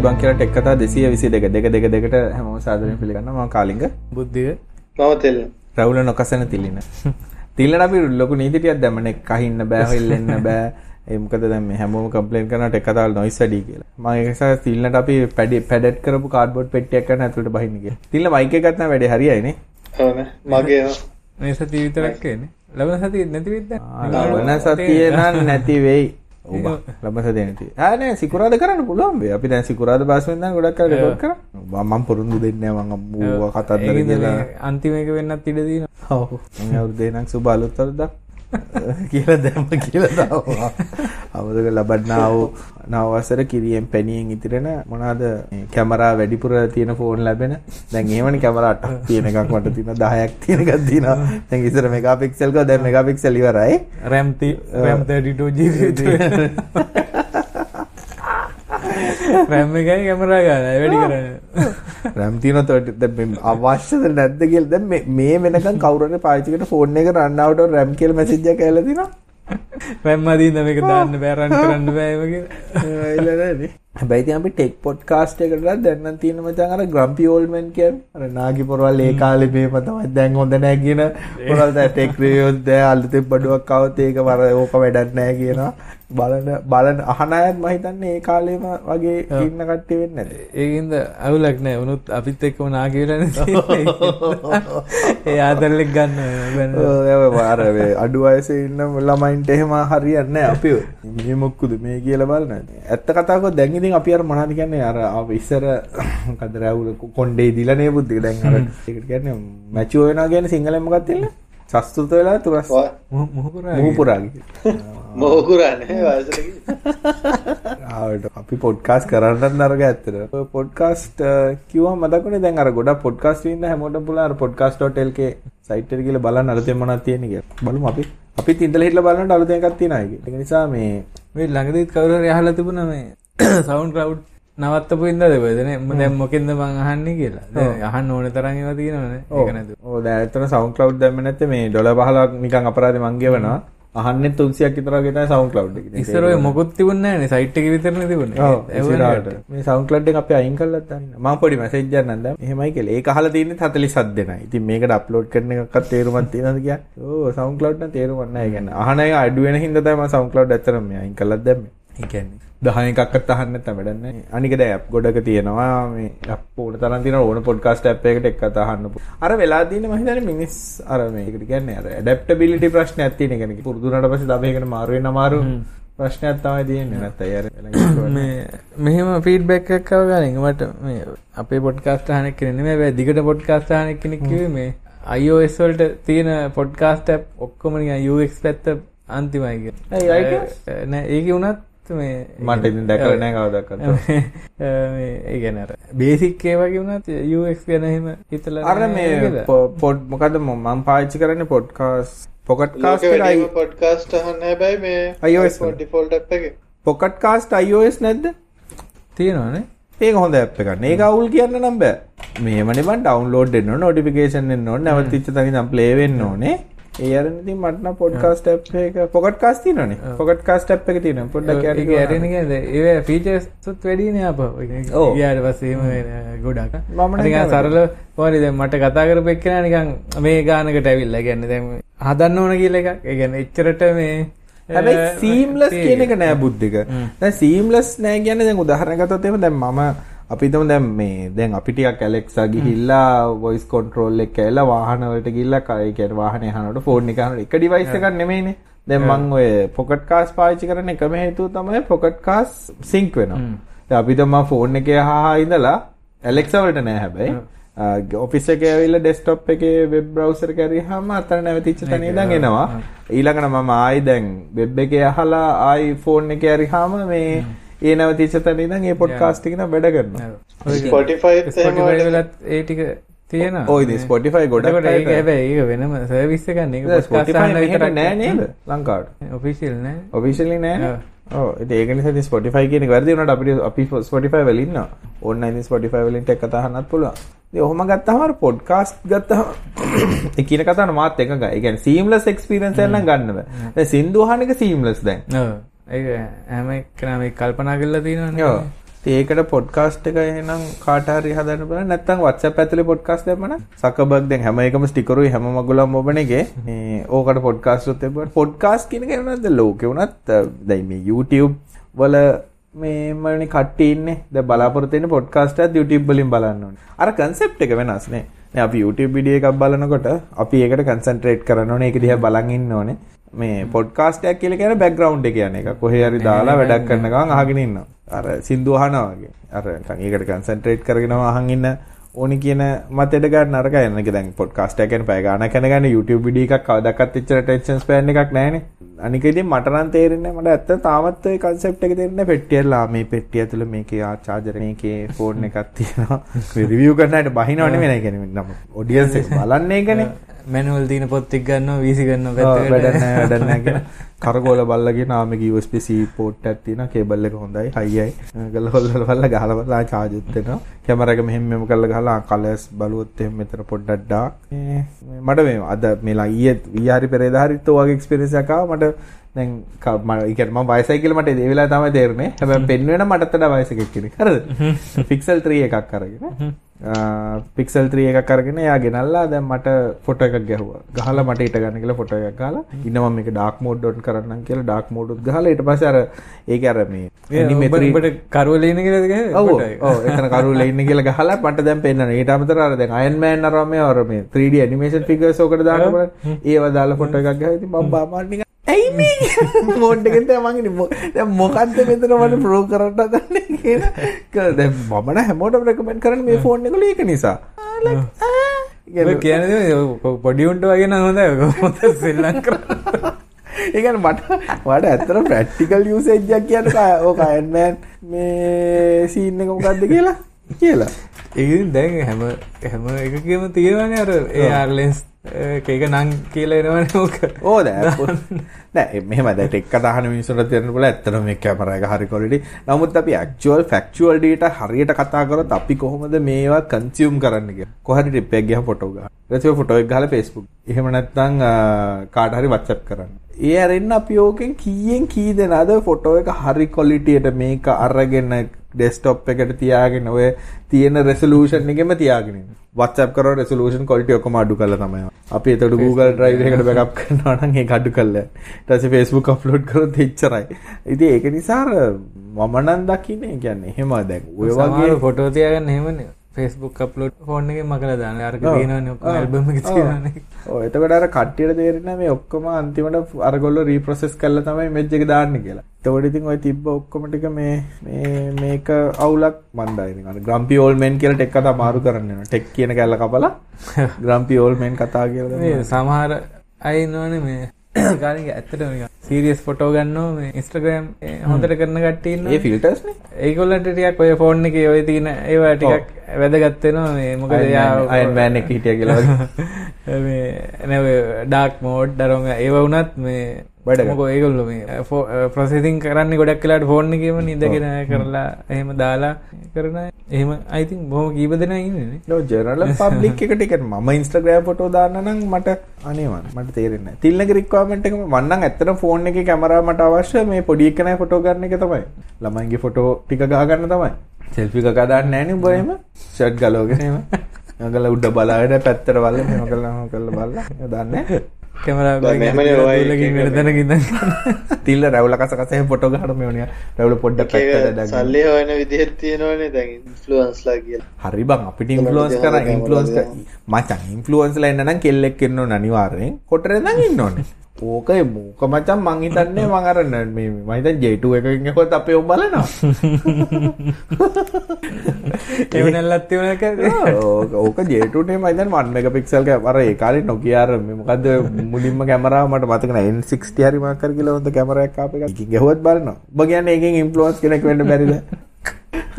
අයිබං කියලා ටෙක් කතා 222 දෙක. දෙක දෙකට හැමෝම සාදරයෙන් පිළිගන්නවා. මම කාලිංග. බුද්ධික මම තෙල්. රවුල නොකසන තිලින තිල්ලට අපි ලොකු නීති ටිකක් දැම්මනේ කහින්න බෑ හොල්ලෙන්න බෑ. ඒ මොකද දැන් මේ හැමෝම කම්ප්ලේන් කරනවා ටෙක් කතාවල නොයිස් වැඩි කියලා. මම ඒක නිසා තිල්ලට අපි පැඩි පැඩට් කරපු කාඩ්බෝඩ් පෙට්ටියක් ගන්න ඇතුළට බහින්න කියලා. තිල්ල මයික් එක ගත්තා වැඩේ හරියයිනේ. මගේ මේ සතිය විතරක් එන්නේ. ලබන සතිය නැති වෙද්ද ලබන සතිය නම් නැති වෙයි ඔබ ලබන සතිය නැති ආ නෑ සිකුරාද කරන්න පුළුවන් වේ. අපි දැන් සිකුරාද බාස්වෙන් දැන් ගොඩක් කල් රෙකෝඩ් කරා. මම පුරුදු දෙන්නේ මම ඌව කතන්දර කියලා. අන්තිම එක වෙන්නත් ඉඩ තියෙනවා. ඔව්. මම අවුරුද්දේ නම් සුබ අලුත් අවුරුද්දක් කියලා දැම්ම කියලා දාවා. අමතක ලබන්නා වූ නවවසර කිරියෙන් පැණියෙන් ඉතිරෙන මොනවාද කැමරා වැඩිපුර තියෙන ෆෝන් ලැබෙන. දැන් එහෙමනේ කැමරා 8ක් තියෙන එකක් මට තියෙන 10ක් තියෙන එකක් තියෙනවා. දැන් ඉස්සර මෙගාපික්සල් කෝ දැන් මෙගාපික්සල් ඉවරයි. RAM RAM 32 GB රැම් එකයි කැමරා ගන්න. වැඩි කරන්න. රැම් තියෙනවා දැන් අවශ්‍යද නැද්ද කියලා. දැන් මේ වෙනකන් කවුරු හරි පාවිච්චි කරන ෆෝන් එක රන් අවුට් රැම් කියලා මැසේජ් එකක් ඇවිල්ලා තිනවා රැම් අදින්න මේක දාන්න බෑ රන් කරන්න බෑ වගේ ඇවිල්ලා නැහැ හැබැයි ඉතින් අපි ටෙක් පොඩ්කාස්ට් එකකට දැන් නම් තියෙන මචං අර ග්‍රම්පි ඕල්ඩ් මෑන් කියන්නේ අර නාගි පොරවල් ඒ කාලේ මේව තමයි දැන් හොඳ නැහැ කියන පොරවල් දැන් ටෙක් රිවියුස් දැන් අලුතෙන් බඩුවක් આવත් ඒක වර ඕක වැඩක් නැහැ කියනවා බලන බලන අහන අයත් මම හිතන්නේ ඒ කාලේම වගේ ඉන්න කට්ටිය වෙන්නේ නැති. ඒකින්ද අවුලක් නැහැ. උනුත් අපිත් එක්කම නාගි වෙලානේ ඒ ආදරෙක් ගන්න බෑ. අඩු වයසේ ඉන්න ළමයින්ට එහෙම හරියන්නේ නැහැ අපි. මේ මොක්කුද මේ කියලා බලන්න. ඇත්ත කතාවක දැන් ඉතින් අපි අර මොනවද කියන්නේ අර ඉස්සර මොකද රැවුල කොණ්ඩේ දිලනේ බුද්ධික දැන් අර ඒකට කියන්නේ මැචුව වෙනවා කියන්නේ සිංහලෙන් මොකක්ද තියෙන්නේ? සස්තුත වෙලා තුරස් මුහුපුරා මුහුපුරා මොහුකුරන්නේ වයසට ආවට අපි පොඩ්කාස්ට් කරන්නත් නරක ඇත්තට. පොඩ්කාස්ට් කිව්වම මතකුනේ දැන් අර ගොඩක් පොඩ්කාස්ට් ඉන්න හැමෝටම පුළුවන් අර podcast.lk සයිට් එකට ගිහලා බලන්න අලුතෙන් මොනවද තියෙන්නේ කියලා. බලමු අපි. අපිත් ඉඳලා හිටලා බලනකොට අලුතෙන් එකක් තියෙනවා. ඒක. ඒක නිසා මේ මේ ළඟදීත් කවුරු අහලා තිබුණා මේ සවුන්ඩ් ක්ලවුඩ් නවත්තපු ඉඳද බදන දැන් මොකෙන්ද මං අහන්නේ කියලා. දැන් අහන්න ඕන තරම් ඒවා තියෙනවනේ. නේද ඔව් දැන් ඇත්තට සවුන්ඩ් ක්ලවුඩ් දැම්මේ නැත්නම් මේ ඩොලර් 15ක් නිකන් අපරාධේ මං ගෙවනවා. අහන්නේ 300ක් විතර වගේ තමයි සවුන්ඩ් ක්ලවුඩ් එකේ ඉස්සර මොකුත් තිබුණේ නැහැ නේ. සයිට් එකේ විතරනේ තිබුණේ. ඔව් මේ ක්ලවුඩ් එක අපි අයින් දැන් මම පොඩි මැසේජ් එකක් නම් දැන්. එහෙමයි කියලා. ඒක අහලා තියෙන්නේ 47 දෙනයි. ඉතින් මේකට අප්ලෝඩ් කරන එකක්වත් තේරුමක් තියෙනවද කියන්නේ? ඕ සවුන්ඩ් ක්ලවුඩ් නම් තේරුමක් නැහැ. ඒ කියන්නේ අහන අය අඩු වෙන හින්දා තමයි මම සවුන්ඩ් ක්ලවුඩ් ඇත්තටම මේ අයින් කළා දැම්මේ. ඒ එකක්වත් අහන්න නැත්නම් වැඩක් නැහැ. අනික දැන් ඇප් ගොඩක තියෙනවා මේ තරම් තියෙනවා ඕන පොඩ්කාස්ට් ඇප් එකකට එක්කත් අහන්න. අර වෙලා තියෙන්නේ මම හිතන්නේ මිනිස් අර මේකට කියන්නේ අර ඇඩැප්ටබිලිටි ප්‍රශ්නයක් තියෙන එක නේ. පුරුදු වුණාට පස්සේ තව එකකට මාරු වෙන අමාරු ප්‍රශ්නයක් තමයි තියෙන්නේ නැත්නම් අර මේ මෙහෙම ෆීඩ්බැක් එකක් ආව ගානේ මට මේ අපේ පොඩ්කාස්ට් කෙනෙක් නෙමෙයි හැබැයි දිගට පොඩ්කාස්ට් අහන කෙනෙක් කිව්වේ මේ iOS වලට තියෙන පොඩ්කාස්ට් ඇප් ඔක්කොම නිකන් UX පැත්ත අන්තිමයි කියලා. ඇයි iTunes? නෑ ඒකේ උනත් මේ මට ඉතින් දැකලා නැහැ කවදාවත්. මේ ඒ කියන්නේ අර බේසික් ඒ වගේ වුණත් UX ගැන එහෙම හිතලා අර මේ පොඩ් මොකද මම පාවිච්චි කරන්නේ පොඩ්කාස්ට් පොකට් කාස්ට් එකයි පොඩ්කාස්ට් අහන්න හැබැයි මේ iOS ඩිෆෝල්ට් ඇප් එකේ පොකට් කාස්ට් iOS නැද්ද? තියෙනවනේ. ඒක හොඳ ඇප් එකක්. මේක අවුල් කියන්න නම් බෑ. මේවනේ බන් ඩවුන්ලෝඩ් වෙන්න ඕනේ, නොටිෆිකේෂන් එන්න ඕනේ, නැවතිච්ච තැන ඉඳන් ප්ලේ වෙන්න ඕනේ. ඒ අරන් ඉතින් මට නම් පොඩ්කාස්ට් ඇප් එක පොකට් කාස්ට් තියෙනවනේ. පොකට් කාස්ට් ඇප් එක තියෙනවා. පොඩ්ඩක් ඒක ඇරෙන කියන්නේ ඒ ෆීචර්ස් උත් වැඩිනේ අප. ඊට පස්සේ එහෙම ගොඩක්. මම නිකන් සරල කොහරි දැන් මට කතා කරපු එක්කෙනා නිකන් මේ ගානකට ඇවිල්ලා. කියන්නේ දැන් හදන්න ඕන කියලා එකක්. ඒ කියන්නේ එච්චරට මේ හැබැයි සීම්ලස් කියන එක නෑ බුද්ධික. දැන් සීම්ලස් නෑ කියන්නේ දැන් උදාහරණයක් ගත්තොත් එහෙම දැන් මම අපි හිතමු දැන් මේ දැන් අපි ටිකක් ඇලෙක්සා ගිහිල්ලා වොයිස් කන්ට්‍රෝල් එක ඇවිල්ලා වාහන වලට ගිහිල්ලා ඒ කියන්නේ වාහනේ අහනකොට ෆෝන් එක අහනකොට එක ඩිවයිස් එකක් නෙමෙයිනේ. දැන් මම ඔය පොකට් කාස් පාවිච්චි කරන එකම හේතුව තමයි පොකට් කාස් සින්ක් වෙනවා. දැන් අපි තමයි ෆෝන් එකේ අහහා ඉඳලා ඇලෙක්සා වලට නෑ හැබැයි. ඔෆිස් එකේ ඇවිල්ලා ඩෙස්ක්ටොප් එකේ වෙබ් බ්‍රවුසර් එක හරිහම අතන නැවතිච්ච තැන ඉඳන් එනවා. ඊළඟට මම ආයි දැන් වෙබ් එකේ අහලා ආයි ෆෝන් එකේ හරිහම මේ ඒ නැවතිච්ච තැන ඉඳන් ඒ පොඩ්කාස්ට් එක නම් වැඩ කරනවා. Spotify Spotify වලත් ඒ ටික තියෙනවා. ඔය ඉතින් Spotify ගොඩක් එතකොට ඒක හැබැයි ඒක වෙනම සර්විස් එකක් නේ. ඒක Spotify අහන්න විතරක් නෑ නේද ලංකාවට. ඔෆිෂියල් නෑ. ඔෆිෂියලි නෑ. ඔව් ඉතින් ඒක නිසා ඉතින් Spotify කියන එක වැරදි වුණාට අපිට අපි Spotify වල ඉන්නවා. ඕන්න ඉතින් Spotify වලින් ටෙක් කතා අහන්නත් පුළුවන්. ඉතින් ඔහොම ගත්තාම අර පොඩ්කාස්ට් ගත්තාම ඒ කියන කතාවන මාත් එකඟයි. ඒ කියන්නේ seamless experience එක නම් ගන්න බෑ. දැන් සින්දු අහන එක seamless දැන්. එක්කනම ඒක කල්පනා කරලා තියෙනවනේ. ඔව්. ඒකට පොඩ්කාස්ට් එක එහෙනම් කාට හරි හදන්න බලන්න. නැත්නම් WhatsApp ඇතුලේ පොඩ්කාස්ට් දැම්මම සකබර්ග් දැන් හැම එකම ස්ටිකරුයි හැම මගුලම ඔබන එකේ මේ ඕකට පොඩ්කාස්ට් උත් එපුවට පොඩ්කාස්ට් කියන එක නේද? ලෝකේ උනත් දැන් මේ YouTube වල මේ මනේ කට්ටිය ඉන්නේ. දැන් බලාපොරොත්තු වෙන්නේ පොඩ්කාස්ට් එකත් YouTube වලින් බලන්න ඕනේ. අර කන්සෙප්ට් එක වෙනස් නේ. අපි YouTube වීඩියෝ එකක් බලනකොට අපි ඒකට කන්සන්ට්‍රේට් කරන්න ඕනේ. ඒක දිහා බලන් ඉන්න ඕනේ මේ පොඩ්කාස්ට් එකක් කියලා කියන්නේ බෑග්ග්‍රවුන්ඩ් එක කියන එක කොහේ හරි දාලා වැඩක් කරන ගමන් අහගෙන ඉන්නවා. අර සින්දු අහනවා වගේ. අර ඒකට කන්සන්ට්‍රේට් කරගෙනම අහන් ඉන්න ඕනි කියන මතෙට ගන්න අරක යන එක. දැන් පොඩ්කාස්ට් එකක් ගැන පැය ගන්න YouTube වීඩියෝ එකක් කවදාවත් එච්චර attention span එකක් නැහැනේ අනික ඉතින් මට නම් තේරෙන්නේ මට ඇත්ත තාමත් ওই concept එක තේරෙන්නේ පෙට්ටියලා මේ පෙට්ටිය ඇතුළේ මේකේ ආ charger මේකේ phone එකක් තියෙනවා. රිවිව් කරන්න හිට බහිනව නෙමෙයි නේ කියන්නේ. නම් audience එක බලන්නේ ඒකනේ මැනුවල් තියෙන පොත් එක්ක ගන්නවා වීසි ගන්නවා පැත්තකට. වැඩක් නැහැ වැඩක් නැහැ කියලා. කරකෝල බල්ලගේ නාමක USB C port එකක් තියෙනවා කේබල් එක හොඳයි හයියයි ගල හොල්ල බලලා ගහලා බලලා charge උත් වෙනවා කැමරා එක මෙහෙම මෙහෙම කරලා ගහලා කලර්ස් බලුවොත් එහෙම මෙතන පොඩ්ඩක් ඩාක් මට මේ අද මේලා ඊයේ ඊයේ හරි පෙරේදා හරිත් ඔය වගේ එක්ස්පීරියන්ස් එකක් ආවා. මට දැන් ක- මම ඒ කියන්නේ මම වයසයි කියලා මට ඒ වෙලාව තමයි තේරුනේ. හැබැයි පෙන්වෙන මටත් වඩා වයස එකක් කෙනෙක් හරිද? පික්සල් 3 එකක් අරගෙන පික්සල් 3 එකක් අරගෙන එයා ගෙනල්ලා දැන් මට ෆොටෝ එකක් ගැහුවා. ගහලා මට ඊට ගන්න කියලා ෆොටෝ එකක් ගහලා ඉන්න මම මේක ඩාර්ක් මෝඩ් ඩොට් කරන්නම් කියලා ඩාර්ක් මෝඩ් උත් ගහලා ඊට පස්සේ අර ඒක අර මේ ඇනිමේටරි ඔබට කරුවල ඉන්න කියලාද ඔව්. ඔව්. එතන කරුල ඉන්න කියලා ගහලා මට දැන් පෙන්නන. ඊට අමතරව අර දැන් අයන් මෑන් අරම මේ අර මේ 3D ඇනිමේෂන් ෆිගර්ස් ඔකට දාන්න බලන්න. ඒව දාලා ෆොටෝ එකක් ගහලා ඉතින් මම බාමන් නිකන් ඇයි මේ මෝඩ් එකෙන් තමයි මං ඉන්නේ. මො- දැන් මොකද්ද මෙතන මට ප්‍රෝ කරන්න හදන්නේ කියලා. දැන් මම නම් හැමෝටම රෙකමෙන්ඩ් කරන්නේ මේ ෆෝන් එක ඒක නිසා. කියන්නේ පොඩි උන්ට වගේ නම් හොඳයි ඔක මොකද ශ්‍රී ලංකාවේ ඒ කියන්නේ මට මට ඇත්තට ප්‍රැක්ටිකල් යූසේජ් එකක් කියන්නේ ඕක අයන් මෑන් මේ සීන් එක මොකද්ද කියලා කියලා. ඉතින් දැන් හැම හැම එකකම තියෙනවනේ අර AR lens එක එක නම් කියලා එනවනේ. ඕ නෑ මෙහම දැට එක් අදහන මිනිසුට තිරන බල ඇත්තන මේ කැමර එක හරි කොලටි නමුත් අපි ක්චුවල් ෆක්චුවල් ඩට හරියට කතා කරත් අපි කොහොමද මේවා කන්සියම් කරන්නගේ කොහරි ටිප්පක් ගහ ෆොටෝග රචව ෆොටෝ ගල පෙස්බුක් එහෙම නැත්තං කාටහරි වච්චප් කරන්න. ඒ අරන්න අපි ඕකෙන් කීයෙන් කී දෙනද ෆොටෝ එක හරි කොලිටියට මේක අරගෙන ඩෙස්ටොප් එකට තියාගෙන ඔය තියෙන රෙසලූෂන් එකෙම තියාගෙන WhatsApp කරන රෙසලූෂන් quality ඔක්කොම අඩු කරලා තමයි. අපි එතකොට Google Drive එකකට backup කරනවා නම් ඒක අඩු කරලා. ඊට පස්සේ Facebook upload කරොත් එච්චරයි. ඉතින් ඒක නිසා මම නම් දකින්නේ කියන්නේ එහෙම දැන් ඔය වගේ ෆොටෝ තියාගන්න එහෙමනේ. Facebook upload ෆෝන් එකේ මකලා දාන්න. අරක තියෙනවනේ. ඔව් එතකොට අර කට්ටියට තේරෙන්නේ මේ ඔක්කොම අන්තිමට අරගොල්ලෝ රීප්‍රොසෙස් කරලා තමයි ඉමේජ් එක දාන්නේ කියලා. ඉතින් ඔය තිබ්බ ඔක්කොම ටික මේ මේක අවුලක් මන්දයි ග්‍රම්පි ඕල් මෙන් කියලා ටෙක් කතා මාරු කරන්න. ටෙක් කියන කැල්ල කපලා ග්‍රම්පි ඕල් මෙන් කතා කියලා. සමහර අය ඉන්නවනේ මේ කාරික ඇත්තටම සීරියස් ෆොටෝ ගන්නවා මේ Instagram හොඳට කරන කට්ටිය ඉන්නවා. ඒ ෆිල්ටර්ස් නේ. ඒගොල්ලන්ට ටිකක් ඔය ෆෝන් එකේ ඔය තියෙන ඒවා ටිකක් වැදගත් වෙනවා මේ මොකද එයා අයන් මෑන් එක හිටියා කියලා නැව ඩාක් මෝඩ් දරුවම ඒව වුණත් මේ මොකෝ ඒගොල්ලෝ මේ ප්‍රොසෙසින් කරන්නේ ගොඩක් වෙලාට ෆෝන් එකේම නිදගෙන කරලා එහෙම දාලා කරන එහෙම think බොහොම කීප දෙනා ඉන්නේ ජනරල් පබ්ලික් එකට එක මම ඉන්ස්ටාග්‍රෑම් ෆොටෝ දාන්න නම් මට අනේ මන් මට තේරෙන්නේ නැහැ. තිල්නගේ රික්වයර්මන්ට් එක නම් ඇත්තටම ෆෝන් එකේ කැමරාව මට අවශ්‍ය මේ පොඩි එකනයි ෆොටෝ ගන්න එක තමයි. ළමයින්ගේ ෆොටෝ ටික ගහ ගන්න තමයි. සෙල්ෆි එකක් දාන්න නැහැ නේ උඹ එහෙම. ෂර්ට් ගලවගෙන එහෙම. ගල උඩ බලලා මෙහෙම කරලා මෙහෙම කරලා බලලා දන්නේ ඉඳන් තිල්ල රැවුල කස කස එහෙම ෆොටෝ ගහන්න මේ වුණා රැවුල පොඩ්ඩක් පැත්තට ඒක දාගන්න සල්ලි හොයන විදිහට තියෙනවනේ දැන් ඉන්ෆ්ලුවන්ස්ලා කියලා. හරි බං අපිට ඉන්ෆ්ලුවන්ස් කරා ඉන්ෆ්ලුවන්ස් මචං ඉන්ෆ්ලුවන්ස්ලා එන්න නම් කෙල්ලෙක් ඉන්න ඕන අනිවාර්යෙන්. කොටරේ ඉන්න ඕනේ ඕක මොක මචං මං හිතන්නේ මං අර න- මේ මම හිතන්නේ J2 එකකින් ගහුවත් අපේ උඹ බලනවා. ඒව නැල්ලත් තියුණා කද ඕක ඕක J2 නේ මම හිතන්නේ 1 මෙගාපික්සල් කැමරා ඒ කාලේ Nokia අර මේ මොකද්ද මුලින්ම කැමරාව මට මතක නැහැ N60 හරි මොකක් හරි කියලා හොඳ කැමරාවක් ආපු එකක් එකකින් ගහුවත් බලනවා. ඔබ කියන්නේ එකෙන් ඉන්ෆ්ලුවන්ස් කෙනෙක් වෙන්න බැරිද?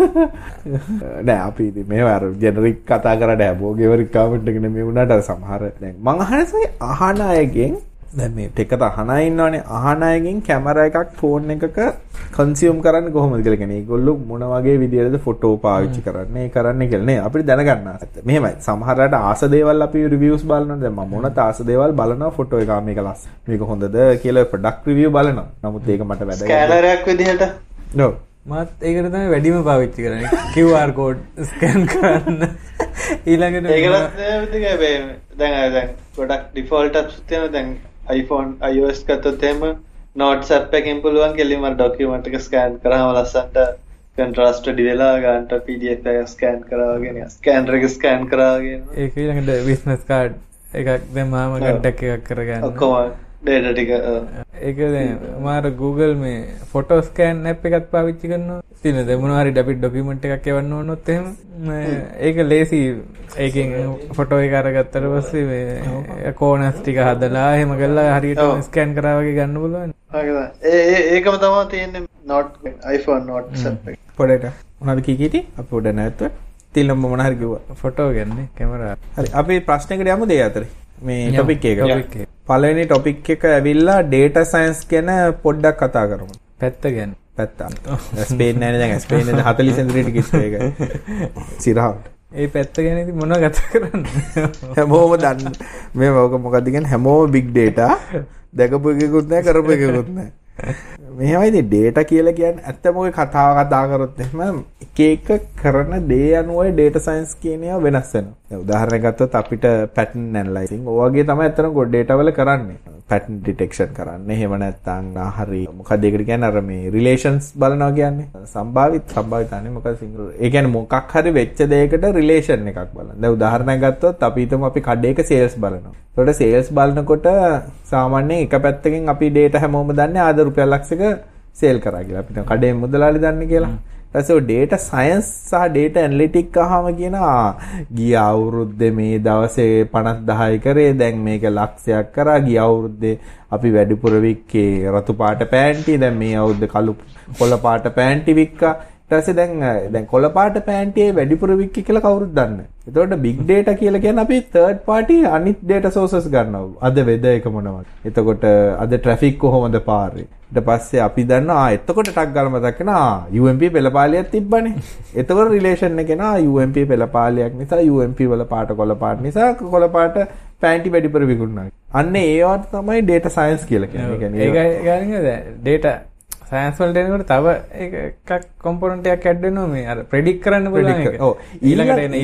නෑ අපි ඉතින් මේවා අර ජෙනරික් කතා කරලා හැමෝගේ වරි කමෙන්ට් එක නෙමෙයි වුණාට අර සමහර දැන් මං අහන්නේ අහන අයගෙන් දැන් මේ ටෙකට අහන අය ඉන්නවනේ. අහන අයගෙන් කැමරා එකක් ෆෝන් එකක කන්සියුම් කරන්නේ කොහොමද කියලා කියන්නේ. ඒගොල්ලෝ මොන වගේ විදියටද ෆොටෝ පාවිච්චි කරන්නේ ඒ කරන්නේ කියලා නේ. අපිට දැනගන්න ආසත්. මෙහෙමයි. සමහරකට ආස දේවල් අපි රිවිව්ස් බලනවා. දැන් මම මොනත ආස දේවල් බලනවා ෆොටෝ එක. මේක ලස් මේක හොඳද කියලා ප්‍රොඩක්ට් රිවිව් බලනවා. නමුත් ඒක මට වැදගත් ස්කෑනරයක් විදිහට? ඔව් මත් ඒකට තමයි වැඩිම පාවිච්චි කරන්නේ. QR කෝඩ් ස්කෑන් කරන්න. ඊළඟට හැබැයි දැන් දැන් ගොඩක් ඩිෆෝල්ට් අප්ස් තියෙනවා දැන් iPhone iOS ගත්තොත් එහෙම notes app එකෙන් පුළුවන් කෙලින්ම ඩොකියුමන්ට් එක ස්කෑන් කරාම ලස්සන්ට කන්ට්‍රාස්ට් වැඩි වෙලා ගන්නට PDF එක ස්කෑන් කරාගෙන ස්කෑනර් එක ස්කෑන් කරාගෙන ඒක ඊළඟට බිස්නස් කාඩ් එකක් දැම්මාම කන්ටැක්ට් එකක් කරගන්න. ඔක්කොම ඩේටා ටික. ඒක දැන් මාර Google මේ ෆොටෝ ස්කෑන් ඇප් එකක් පාවිච්චි දැන් මොනවා හරි ඩෙබිට් ડોකියුමන්ට් එකක් එවන්න ඕනොත් එහෙම මේ ඒක ලේසි ඒකෙන් ෆොටෝ එක අරගත්තට පස්සේ මේ කෝනස් ටික හදලා එහෙම කරලා හරියට. ස්කෑන් කරා වගේ ගන්න පුළුවන්. ඒ ඒ- ඒකම තමයි තියෙන්නේ note iPhone notes app එක. පොඩට මොනවද කී කීටි අපි පොඩ නැත්තුව තිල්ලම මොන හරි කිව්වා ෆොටෝ ගන්නේ කැමරා. හරි අපි ප්‍රශ්නයකට යමු දෙය අතරේ මේ. ටොපික් එක පළවෙනි ටොපික් එක ඇවිල්ලා ඩේටා සයන්ස් ගැන පොඩ්ඩක් කතා කරමු. පැත්ත ගැන. පැත්තා. ස්පේන් දැන්. ස්පේන් 40 සෙන්ටිමීටර් කිස් එක. සිරහට ඒ පැත්ත ගැන මොනවද කතා කරන්නේ? හැමෝම දන්න. මේ මොක මොකක්ද කියන්නේ? හැමෝම බිග් ඩේටා දැකපු එකකුත් නැහැ කරපු එකකුත් නැහැ මෙහෙමයි ඉතින් ඩේටා කියලා කියන්නේ ඇත්තම ඔය කතාව කතා කරොත් එහෙම එක කරන දේ අනුවයි ඩේටා සයන්ස් කියන ඒවා වෙනස් වෙනවා. දැන් උදාහරණයක් ගත්තොත් අපිට පැටර්න් ඇනලයිසින් ඔය වගේ තමයි ඇත්තටම ගොඩ ඩේටා වල කරන්නේ. පැටර්න් ඩිටෙක්ෂන් කරන්නේ. එහෙම නැත්නම් හරි මොකක්ද ඒකට කියන්නේ අර මේ රිලේෂන්ස් බලනවා කියන්නේ. සම්භාවිත සම්භාවිත අනේ මොකක්ද සිංහල. ඒ කියන්නේ මොකක් හරි වෙච්ච දෙයකට රිලේෂන් එකක් බලන්න. දැන් උදාහරණයක් ගත්තොත් අපි හිතමු අපි කඩේක සේල්ස් බලනවා. එතකොට සේල්ස් බලනකොට සාමාන්‍යයෙන් එක පැත්තකින් අපි ඩේටා හැමෝම දන්නේ ආද රුපියල් ලක්ෂයක සේල් කරා කියලා. අපිට කඩේ මුදලාලි දන්නේ කියලා. ඊට පස්සේ ඩේටා සයන්ස් සහ ඩේටා ඇනලිටික් අහම කියනවා ගිය අවුරුද්දේ මේ දවසේ 50000යි කරේ දැන් මේක ලක්ෂයක් කරා. ගිය අවුරුද්දේ අපි වැඩිපුර වික්කේ රතු පාට පෑන්ටි දැන් මේ අවුරුද්දේ කළු කොළ පාට පෑන්ටි වික්කා. ඊට පස්සේ දැන් දැන් කොළ පාට පෑන්ටියේ වැඩිපුර වික්කේ කියලා කවුරුත් දන්නේ. එතකොට big data කියලා කියන්නේ අපි third party අනිත් data sources ගන්නවා. අද weather එක මොනවද? එතකොට අද traffic කොහොමද පාරේ? ඊට පස්සේ අපි දන්නවා ආ එතකොට ටක් ගාලා මතක් වෙනවා UMP පෙළපාලියක් තිබ්බනේ. එතකොට රිලේෂන් එක නා UMP පෙළපාලියක් නිසා UMP වල පාට කොළ පාට නිසා කොළ පාට පෑන්ටි වැඩිපුර විකුණනවා. අන්න ඒවට තමයි data science කියලා කියන්නේ. ඒ කියන්නේ data සයන්ස් වලට එනකොට තව එකක් කොම්පොනන්ට් එකක් ඇඩ් වෙනවා මේ. අර ප්‍රෙඩික්ට් කරන්න. ඔව්. ඊළඟට එන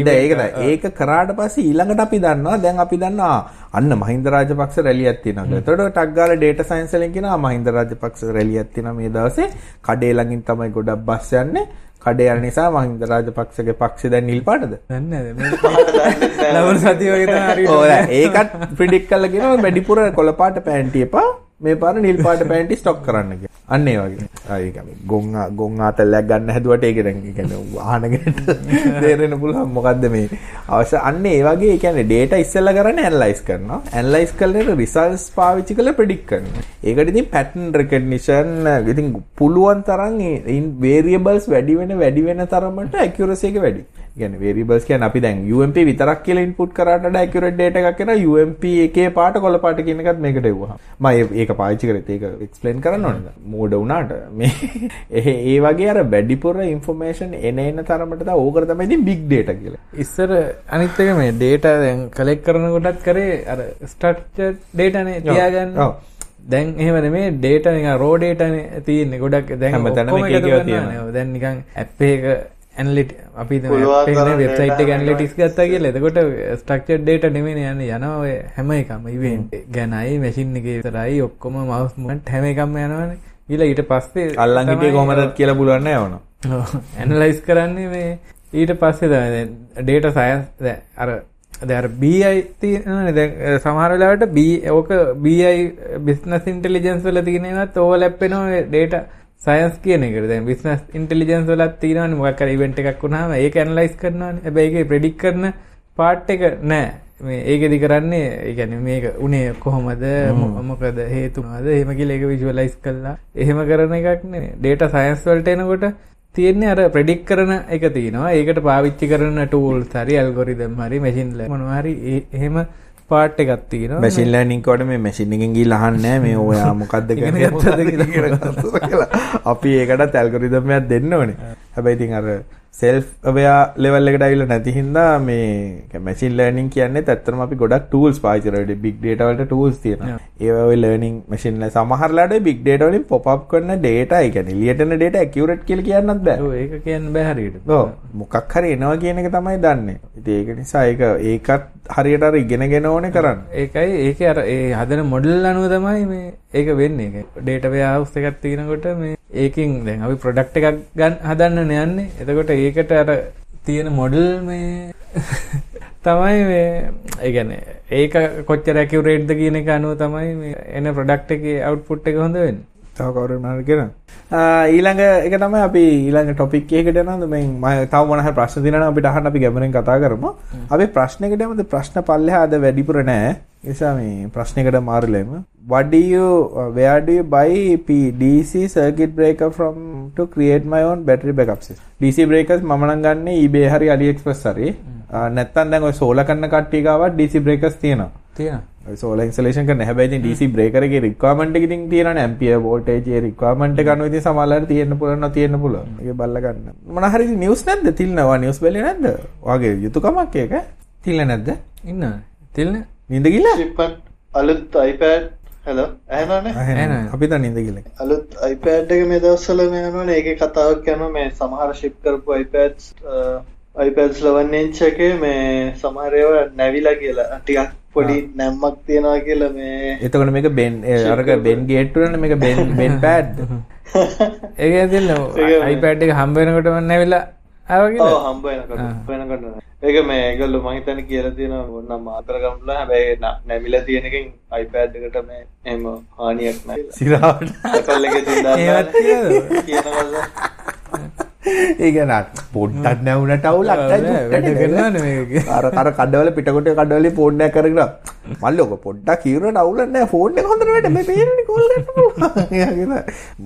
ඒක කරාට පස්සේ ඊළඟට අපි දන්නවා. දැන් අපි දන්නවා අන්න මහින්ද රාජපක්ෂ රැලියක් තියෙනවා. එතකොට ටක් ගාලා data science වලින් කියනවා මහින්ද රාජපක්ෂ රැලියක් තියෙනවා මේ දවසේ. කඩේ ළඟින් තමයි ගොඩක් බස් යන්නේ. කඩේ යන නිසා මහින්ද රාජපක්ෂගේ පක්ෂය දැන් නිල් පාටද? දන්නේ මේ ලබන සතිය වගේ තමයි දැන් ඒකත් ප්‍රෙඩික්ට් කරලා කියනවා. වැඩිපුර කොළ පාට පෑන්ටි එපා මේ පාර නිල් පාට පෑන්ටි ස්ටොක් කරන්න කියලා. අන්න ඒ වගේ. ආ ඒක මේ ගොන් ආ- ගොන් ආතල්ලයක් ගන්න හැදුවට ඒක දැන් ඒ කියන්නේ වාහනකට තේරෙන්න පුළුවන් මොකද්ද මේ අවශ්‍ය අන්න ඒ වගේ ඒ කියන්නේ data ඉස්සෙල්ලා කරන්නේ ඇනලයිස් කරනවා. ඇනලයිස් කරලා රිසල්ට්ස් පාවිච්චි කරලා ප්‍රෙඩික්ට් කරනවා. ඒකට ඉතින් pattern recognition ඉතින් පුළුවන් තරම් ඒ variables වැඩි වෙන වැඩි වෙන තරමට accuracy එක වැඩි. කියන්නේ variables කියන්නේ අපි දැන් UMP විතරක් කියලා input කරාට accurate data එකක් එනවා UMP එකේ පාට කොළ පාට කියන එකත් මේකට එවුවා. මම ඒක පාවිච්චි කරේත් ඒක explain කරන්න ඕනද? මෝඩ වුණාට මේ ඒ ඒ වගේ අර වැඩිපුර information එන එන තරමට තමයි ඕකට තමයි ඉතින් big data කියලා. ඉස්සර අනිත් එක මේ data දැන් කලෙක්ට් කරන කොටත් කරේ අර structured data නේ තියාගන්න. ඔව්. දැන් එහෙම නෙමේ data නිකන් raw data නේ තියෙන්නේ. ගොඩක් දැන් හැමතැනම ඔක්කොම එක එක එකතු ඒවා කරනවා තියෙනවා. නේ. දැන් නිකන් app analytics අපි data analytics ගත්තා කියලා. එතකොට structured data නෙමෙයිනේ යන්නේ. යනවා හැම එකම event ගැනයි machine එකේ විතරයි ඔක්කොම movement හැම එකම යනවනේ. ඊළඟ ඊට පස්සේ අල්ලන් හිටියේ තමයි- කොහමද කියලා පුළුවන් නෑ වුණා. ඇනලයිස් කරන්නේ මේ ඊට පස්සේ ඩේට සයන්ස් අර දැන් අර BI තියෙනනේ දැන් අ, සමහර වෙලාවට B ඕක BI බිස්නස් ඉන්ටෙලිජන්ස් වල තියෙන ඒවාත් ඕවර්ලැප් වෙනවා ඩේටා සයන්ස් කියන එකට. දැන් බිස්නස් ඉන්ටෙලිජන්ස් වලත් තියෙනවානේ මොකක් හරි ඉවෙන්ට් එකක් වුණාම ඒක ඇනලයිස් කරනවානේ. හැබැයි ඒකේ ප්‍රෙඩික්ට් කරන පාර්ට් එක නෑ. මේ ඒකෙදි කරන්නේ ඒ කියන්නේ මේක උනේ කොහොමද මොකද හේතු මොනවද එහෙම කියලා ඒක විජුවලයිස් කරලා එහෙම කරන එකක් නෙමෙයි. ඩේටා සයන්ස් වලට එනකොට තියෙන්නේ අර ප්‍රෙඩික් කරන එක තියෙනවා ඒකට පාවිච්චි කරන ටූල්ස් හරි ඇල්ගොරිදම් හරි මැෂින් ලර්නින් මොනවා හරි එහෙම පාර්ට් එකක් තියෙනවා මැෂින් ලර්නින් කොට මේ මැෂින් එකෙන් ගිහලා අහන්නේ මේ ඔයා මොකද්ද කියලා. අපි ඒකටත් ඇල්ගොරිතම් එකක් දෙන්න ඕනේ. හැබැයි ඉතින් අර සෙල්ෆ් අවයා ලෙවල් එකට ඇවිල්ලා නැති හින්දා මේ මැෂින් ලර්නින් කියන්නේ ඇත්තටම අපි ගොඩක් ටූල්ස් පාවිච්චි කරලා බිග් ඩේටා වලට ටූල්ස් තියෙනවා. ඒවා ඔය ලර්නින් මැෂින් වල සමහරලාට බිග් ඩේටා වලින් පොප් අප් කරන ඩේටා ඒ කියන්නේ එළියට එන ඩේටා ඇකියුරේට් කියලා කියන්නත් බෑ. ඔව් ඒක කියන්න බෑ හරියට. ඔව් මොකක් හරි එනවා කියන එක තමයි දන්නේ. ඉතින් ඒක නිසා ඒක ඒකත් හරියට අර ඉගෙනගෙන ඕනේ කරන්න. ඒකයි ඒක අර ඒ හදන මොඩල් අනුව තමයි මේ ඒක වෙන්නේ. ඩේටා වෙයාවුස් එකක් තියෙනකොට මේ ඒකින් දැන් අපි ප්‍රොඩක්ට් එකක් ගන්න හදන්න යන්නේ. එතකොට ඒකට අර තියෙන මොඩල් මේ තමයි මේ ඒ කියන්නේ ඒක කොච්චර ඇකියුරේට්ද කියන එක අනුව තමයි මේ එන ප්‍රොඩක්ට් එකේ අවුට්පුට් එක හොඳ වෙන්නේ. තව කවුරු මොනවද කියන ඊළඟ එක තමයි අපි ඊළඟ ටොපික් එකකට යනවා. මේ මම තව මොන හරි ප්‍රශ්න දිනනවා අපිට අහන්න අපි ගැඹුරින් කතා කරමු. අපි ප්‍රශ්නයකට යමුද? ප්‍රශ්න පල්ලෙහා අද වැඩිපුර නෑ. නිසා මේ ප්‍රශ්නයකට මාරුලෙමු what do you uh, where do you buy P DC circuit breaker from to create my own battery backup system DC breakers මම නම් ගන්න eBay හරි AliExpress හරි නැත්තම් දැන් ඔය සෝලා කරන කට්ටිය ගාවත් DC breakers තියෙනවා තියෙනවා සෝල ඉන්ස්ටලේෂන් කරන හැබැයි ඉතින් DC breaker එකේ requirement එක ඉතින් තියෙනවානේ ampere voltage ඒ requirement එක අනුව ඉතින් සමහරවල්ලාට තියෙන්න පුළුවන් නැත්නම් තියෙන්න පුළුවන්. ඒක බලලා ගන්න. මොන හරි නිවුස් නැද්ද? තිල්නවා නිවුස් බැලුවේ නැද්ද? ඔයාගේ යුතුයකමක් ඒක. තිල්ල නැද්ද? ඉන්නවා. තිල්න නින්ද? ශිප්පන් අලුත් iPad හෙලෝ ඇහෙනවා. අපි දැන් නින්ද ගිහලා. අලුත් iPad එක මේ දවස්වල මේ යනවනේ. ඒකේ කතාවක් යනවා මේ සමහර ෂිප් කරපු iPads iPads 11 inch එකේ මේ සමහර ඒවා නැවිලා කියලා. ටිකක් පොඩි නැම්මක් තියනවා කියලා මේ එතකොට මේක බෙන් අරක බෙන් ගේට්ටුවනේ මේක බෙන් බෙන් පෑඩ්. ඒක ඇතිල්ල iPad එක හම්බ වෙනකොට මම නැවිලා කියලා? හම්බ වෙනකොට ඒක මේ ඒගොල්ලෝ මං හිතන්නේ කියලා තියෙනවා ඕනම් මාතර ගම්ලා හැබැයි නැමිලා තියෙන එකෙන් iPad එකට මේ එහෙම හානියක් නැහැ සිරාවට. එකේ තියෙන ඒවත් කියනවද? කියනවා ඒ කියන්නේ පොඩ්ඩක් නැවුනට අවුලක් අර අර කඩවල පිටකොට කඩවල ෆෝන් එකක් කරගෙන මල්ලි ඔක පොඩ්ඩක් කීරනට අවුලක් නැහැ ෆෝන් එක හොඳට වැඩ මේ පේන්නේ කෝල් ගන්න පුළුවන්. එයා කියන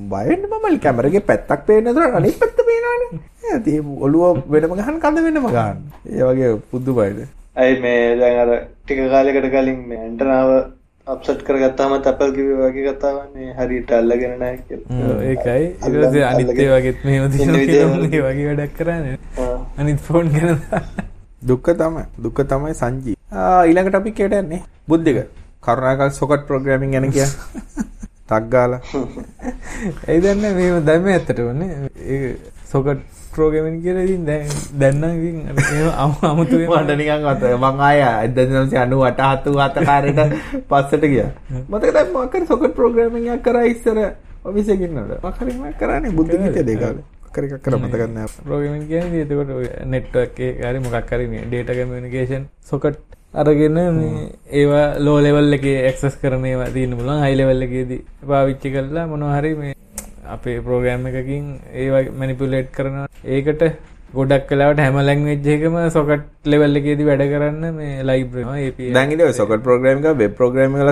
බය වෙන්න මමල් කැමරාවේ පැත්තක් පේන්නේ නැතුව අනිත් පැත්ත පේනවනේ. ඉතින් ඔළුව වෙනම ගහන්න කඳ වෙනම ගන්න. ඒ වගේ පුදුමයිද. ඇයි මේ දැන් අර ටික කාලයකට කලින් මේ ඇන්ටනාව අප්සෙට් කරගත්තාම Apple කිව්වේ වගේ කතාවන්නේ හරියට අල්ලගෙන නැහැ කියලා. ඔව්, ඒකයි පස්සේ අනිත් ඒ වගේත් මෙහෙම ඉන්න තියෙනවා විදිය කියලා මේ වගේ වැඩක් කරන්නේ. අනිත් ෆෝන් ගැන දුක්ඛ තමයි. දුක්ඛ තමයි සංජී. ආ ඊළඟ ටොපික් එකට යන්නේ. බුද්ධික. කරුණාකර සොකට් ප්‍රෝග්‍රෑමින් ගැන කියන්නේ. ටක් ගාලා. ඒ දන්නේ මේව දැම්මේ ඇත්තටම නේ ඒක සොකට් ප්‍රෝග්‍රෑමින් කියලා ඉතින් දැන් දැන් නම් ඉතින් එහෙම අමු- අමුතුවෙන් මට නිකන් අත මං ආය 1998 97 කාරේට පස්සට ගියා. මතකද මොකක් හරි සොකට් ප්‍රෝග්‍රෑමින් එකක් කරා ඉස්සර ඔෆිස් එකේ ඉන්නකොට. මොකක් හරි මම කරන්නේ බුද්ධික හිතේ දෙක කාලේ. මොකක් හරි එකක් කරා මතක නැහැ. ප්‍රෝග්‍රෑමින් කියන්නේ එතකොට නෙට්වර්ක් එකේ හරි මොකක් හරි මේ data communication socket අරගෙන ඒවා ලෝ ලෙවල් එකේ ඇක්සස් කරන ඒවා තියෙන්න පුළුවන් හයි ලෙවල් එකේදී පාවිච්චි කරලා මොනවා හරි මේ අපේ ප්‍රෝග්‍රෑම් එකකින් ඒවා මැනිපුලේට් කරනවා ඒකට ගොඩක් කලාවට හැම ලැංග්වේජ් එකම සොකට් ලෙවල් එකේදී වැඩ කරන්න මේ ඉතින් ඔය සොකට් ප්‍රෝග්‍රෑමින් එක වෙබ්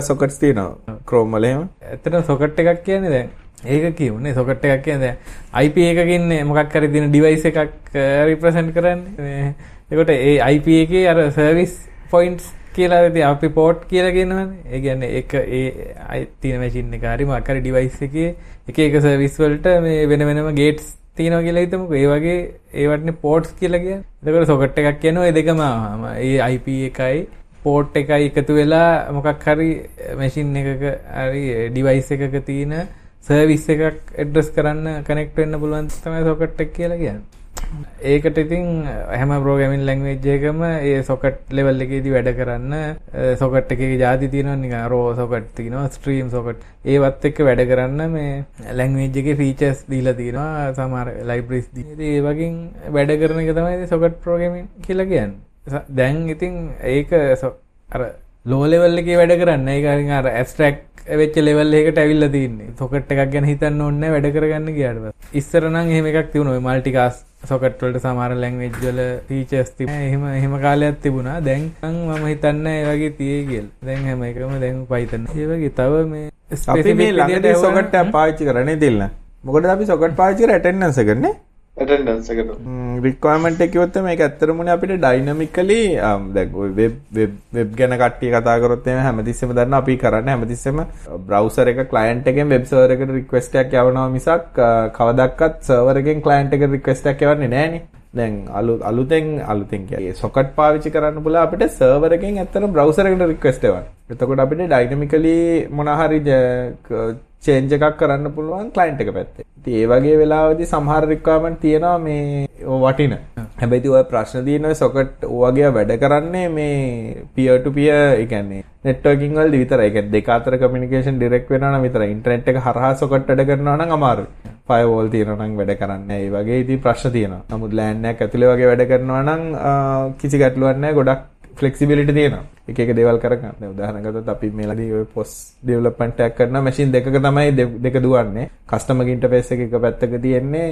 සොකට්ස් තියෙනවා. Chrome වල එහෙම. ඇත්තට සොකට් එකක් කියන්නේ දැන් ඒක කියවනේ සොකට් එකක් කියන්නේ දැන් IP එකකින් මොකක් තියෙන ඩිවයිස් එකක් රිප්‍රසන්ට් කරන්නේ මේ එතකොට ඒ IP එකේ අර සර්විස් පොයින්ට්ස් කියලා ඉතින් අපි පෝට් කියලා කියනවනේ. ඒ කියන්නේ එක ඒ අයි තියෙන මැෂින් එක හරි මොකක් හරි ඩිවයිස් එකේ එක එක සර්විස් වලට මේ වෙන වෙනම ගේට්ස් තියෙනවා කියලා හිතමුකෝ. ඒ වගේ ඒවටනේ පෝට්ස් කියලා කියන්නේ. එතකොට සොකට් එකක් කියනවා ඒ දෙකම ආවම. ඒ IP එකයි පෝට් එකයි එකතු වෙලා මොකක් හරි මැෂින් එකක හරි ඩිවයිස් එකක තියෙන සර්විස් එකක් ඇඩ්‍රස් කරන්න කනෙක්ට් වෙන්න පුළුවන් තමයි සොකට් එක කියලා කියන්නේ. ඒකට ඉතින් හැම ප්‍රෝග්‍රෑමින් ලැන්ග්වේජ් එකම ඒ සොකට් ලෙවල් එකේදී වැඩ කරන්න සොකට් එකේ જાති තියෙනවා නිකන් රෝ සොකට් තියෙනවා ස්ට්‍රීම් සොකට් ඒවත් එක්ක වැඩ කරන්න මේ ලැන්ග්වේජ් එකේ ෆීචර්ස් දීලා තියෙනවා සමහර ලයිබ්‍රරිස් දීලා. ඉතින් ඒ වගේ වැඩ කරන එක තමයි සොකට් ප්‍රෝග්‍රෑමින් කියලා කියන්නේ. ස- දැන් ඉතින් ඒක සො- අර ලෝ ලෙවල් එකේ වැඩ කරන්න ඒක හරිය අර ඇබ්ස්ට්‍රැක්ට් වෙච්ච ලෙවල් එකකට ඇවිල්ලා තින්නේ. සොකට් එකක් ගැන හිතන්න ඕනේ නැහැ වැඩ කරගන්න ගියාට පස්සේ. ඉස්සර නම් එහෙම එකක් තිබුණා ඔය මල්ටිකාස්ට් සොකට් වලට සමහර ලැන්ග්වේජ් වල ෆීචර්ස් තිබුණා. එහෙම එහෙම කාලයක් තිබුණා. දැන් මම හිතන්නේ ඒ වගේ තියෙයි කියලා. දැන් හැම එකම දැන් Python. ඒ වගේ තව මේ අපි specific මේ ළඟදී විදියට සොකට් එකක් පාවිච්චි කරන්නේ දෙල්ල. මොකද අපි සොකට් පාවිච්චි කර ඇටෙන්ඩන්ස් එකනේ. ඇටෙන්ඩන්ස් එකට රික්වයර්මන්ට් එක කිව්වොත් මේක ඇත්තටම උනේ අපිට ඩයිනමිකලි දැන් ඔය වෙබ් වෙබ් වෙබ් ගැන කට්ටිය කතා කරොත් එහෙම හැමතිස්සෙම දන්න අපි කරන්නේ හැමතිස්සෙම බ්‍රවුසර් එක ක්ලයන්ට් එකෙන් වෙබ් සර්වර් එකට රික්වෙස්ට් එකක් යවනවා මිසක් අ, කවදාවත් සර්වර් එකෙන් ක්ලයන්ට් එකට රික්වෙස්ට් එකක් යවන්නේ නැහනේ. දැන් අලු අලුතෙන් අලුතෙන් කියන්නේ සොකට් පාවිච්චි කරන්න පුළුවන් අපිට සර්වර් එකෙන් ඇත්තටම බ්‍රවුසර් එකට රික්වෙස්ට් එවන්න. එතකොට අපිට ඩයිනමිකලි මොන හරි චේන්ජ් එකක් කරන්න පුළුවන් ක්ලයින්ට් එක පැත්තේ. ඉතින් ඒ වගේ වෙලාවදී සමහර රික්වයර්මන්ට් තියෙනවා මේ වටින. හැබැයි ඉතින් ඔය ප්‍රශ්න තියෙන ඔය සොකට් වගේ වැඩ කරන්නේ මේ පියර් ටු පියර් ඒ කියන්නේ නෙට්වර්කින් වලදී විතරයි. ඒ කියන්නේ දෙක අතර කමියුනිකේෂන් ඩිරෙක්ට් වෙනවා නම් විතරයි. ඉන්ටර්නෙට් එක හරහා සොකට් වැඩ කරනවා නම් අමාරුයි. ෆයර්වෝල් තියෙනවා නම් වැඩ කරන්නේ ඒ වගේ ඉතින් ප්‍රශ්න තියෙනවා. නමුත් ලෑන් එකක් ඇතුලේ වගේ වැඩ කරනවා නම් කිසි ගැටලුවක් නැහැ. ගොඩක් ෆ්ලෙක්සිබිලිටි තියෙනවා. එක එක දේවල් කරගන්න. දැන් උදාහරණ ගත්තොත් අපි මේලදී ඔය පොස් ඩෙවලොප්මන්ට් එකක් කරන මැෂින් දෙකක තමයි දෙක දුවන්නේ. කස්ටමර් ඉන්ටර්ෆේස් එක එක පැත්තක තියෙන්නේ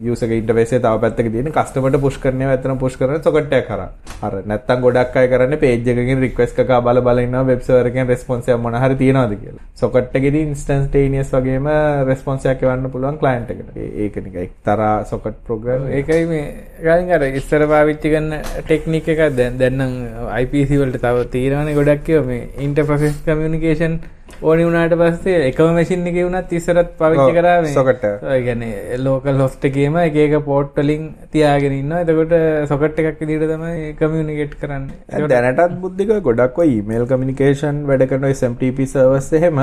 යූසර්ගේ ඉන්ටර්ෆේස් එක තව පැත්තක තියෙන කස්ටමර්ට පුෂ් කරන ඒවා ඇත්තටම පුෂ් කරන සොකට් එක කරා. අර නැත්තම් ගොඩක් අය කරන්නේ පේජ් එකකින් රික්වෙස්ට් එකක බල බල ඉන්නවා වෙබ් සර්වර් එකෙන් රෙස්පොන්ස් එක මොන හරි තියනවාද කියලා. සොකට් එකේදී ඉන්ස්ටන්ටේනියස් වගේම රෙස්පොන්ස් එකක් එවන්න පුළුවන් ක්ලයන්ට් එකට. ඒක නික එක්තරා සොකට් ප්‍රෝග්‍රෑම්. ඒකයි මේ ගාලින් අර ඉස්සර පාවිච්චි කරන ටෙක්නික් එකක් දැන් දැන් නම් IPC වලට තව තියෙනවනේ ගොඩක් ඒවා මේ ඉන්ටර් ප්‍රොසෙස් කමියුනිකේෂන් ඕනි වුණාට පස්සේ එකම මැෂින් එකේ වුණත් ඉස්සරත් පාවිච්චි කරා සොකට්. ඒ කියන්නේ ලෝකල් හොස්ට් එකේම එක එක පෝට් වලින් තියාගෙන ඉන්නවා. එතකොට සොකට් එකක් විදිහට තමයි කමියුනිකේට් කරන්නේ. දැනටත් බුද්ධික ගොඩක් ඔය ඊමේල් කමියුනිකේෂන් වැඩ කරන SMTP සර්වර්ස් එහෙම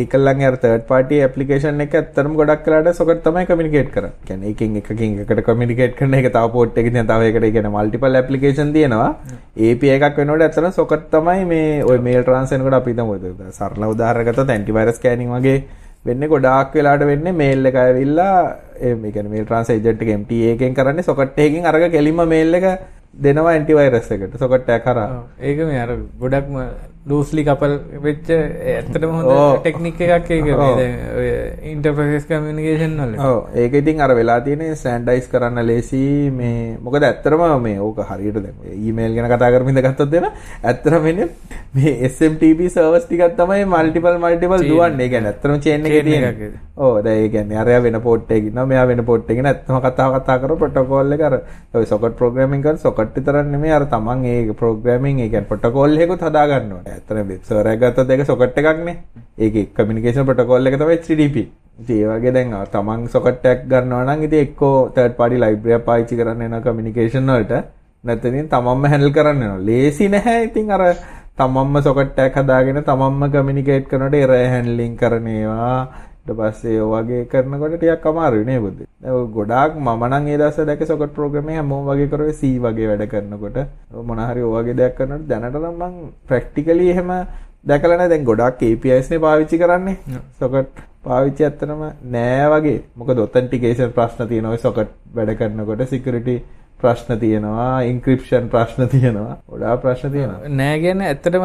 ඒකලන් අර තර්ඩ් පාර්ටි ඇප්ලිකේෂන් එක ඇත්තටම ගොඩක් වෙලාට සොකට් තමයි කමියුනිකේට් කරන්නේ. කියන්නේ එකකින් එකකින් එකට කමියුනිකේට් කරන එක තව පෝට් එකකින් තියෙන තව එකට කියන්නේ මල්ටිපල් ඇප්ලිකේෂන් තියෙනවා. API එකක් වෙනකොට ඇත්තටම සොකට් තමයි මේ ඔය මේල් ට්‍රාන්ස්ෆර් කරනකොට අපි හිතමු සරල උදාහරණ ගත්තොත් ඇන්ටිවයිරස් ස්කෑනින් වගේ වෙන්නේ ගොඩාක් වෙලාට වෙන්නේ මේල් එක ඇවිල්ලා ඒ කියන්නේ මේල් ට්‍රාන්ස්ෆර් ඒජන්ට් එක MTA එකෙන් කරන්නේ සොකට් එකකින් අරග කෙලින්ම මේල් එක දෙනවා ඇන්ටිවයිරස් එකට සොකට් එක කරා. ඒක මේ අර ගොඩක්ම ලූස්ලි කපල් වෙච්ච ඇත්තටම ටෙක්නික් එකක් ඉන්ටර්ෆේස් කමියුනිකේෂන් වල. ඒක ඉතින් අර වෙලා තියෙන ස්ටෑන්ඩයිස් කරන්න ලේසි මේ මොකද ඇත්තටම මේ ඕක හරියට දැන් ඊමේල් ගැන කතා කරමින්ද ගත්තොත් එන ඇත්තටම වෙන්නේ මේ SMTP සර්වර්ස් ටිකක් තමයි මල්ටිපල් මල්ටිපල් දුවන්නේ. ඒ කියන්නේ ඇත්තටම චේන් එකේ තියෙන. ඔව්. දැන් ඒ කියන්නේ අරයා වෙන පෝට් එකකින් ඉන්නවා මෙයා වෙන පෝට් එකකින් ඇත්තම කතා ප්‍රොටෝකෝල් එක අර. ඔය සොකට් ප්‍රෝග්‍රෑමින් කරන සොකට් විතරක් නෙමෙයි අර තමන් ඒ ප්‍රෝග්‍රෑමින් ඒ කියන්නේ ප්‍රොටෝකෝල් එකකුත් හදා ගන්න ඕනේ. ඇත්තටම වෙබ් සර්වර් එක ගත්තොත් ඒක සොකට් එකක්නේ. ඒකේ කමියුනිකේෂන් ප්‍රොටෝකෝල් එක තමයි HTTP. ඉතින් ඒ වගේ දැන් තමන් සොකට් එකක් ගන්නවා නම් ඉතින් එක්කෝ තර්ඩ් පාර්ටි ලයිබ්‍රරි එක පාවිච්චි කරන්න වෙනවා කමියුනිකේෂන් වලට. නැත්නම් තමන්ම හැන්ඩල් කරන්න වෙනවා. ලේසි නැහැ. ඉතින් අර තමන්ම සොකට් එකක් හදාගෙන තමන්ම කමියුනිකේට් කරනකොට එරර් හැන්ඩලින් කරන ඒවා ඊට පස්සේ ඔය වගේ කරනකොට ටිකක් අමාරුයි නේ බුද්ධ. ගොඩාක් මම නම් ඒ දවස්වල දැක්ක සොකට් ප්‍රෝග්‍රෑම් හැමෝම වගේ කරුවේ C වගේ වැඩ කරනකොට. මොන හරි ඔය වගේ දෙයක් කරනකොට දැනට නම් ප්‍රැක්ටිකලි එහෙම දැකලා නැහැ. දැන් ගොඩාක් APIs නේ පාවිච්චි කරන්නේ. සොකට් පාවිච්චි ඇත්තනම නෑ වගේ. මොකද ඔතෙන්ටිකේෂන් ප්‍රශ්න තියෙනවා. සොකට් වැඩ කරනකොට සිකියුරිටි ප්‍රශ්න තියෙනවා. ඉන්ක්‍රිප්ෂන් ප්‍රශ්න තියෙනවා. ගොඩාක් ප්‍රශ්න තියෙනවා. නෑ කියන්නේ ඇත්තටම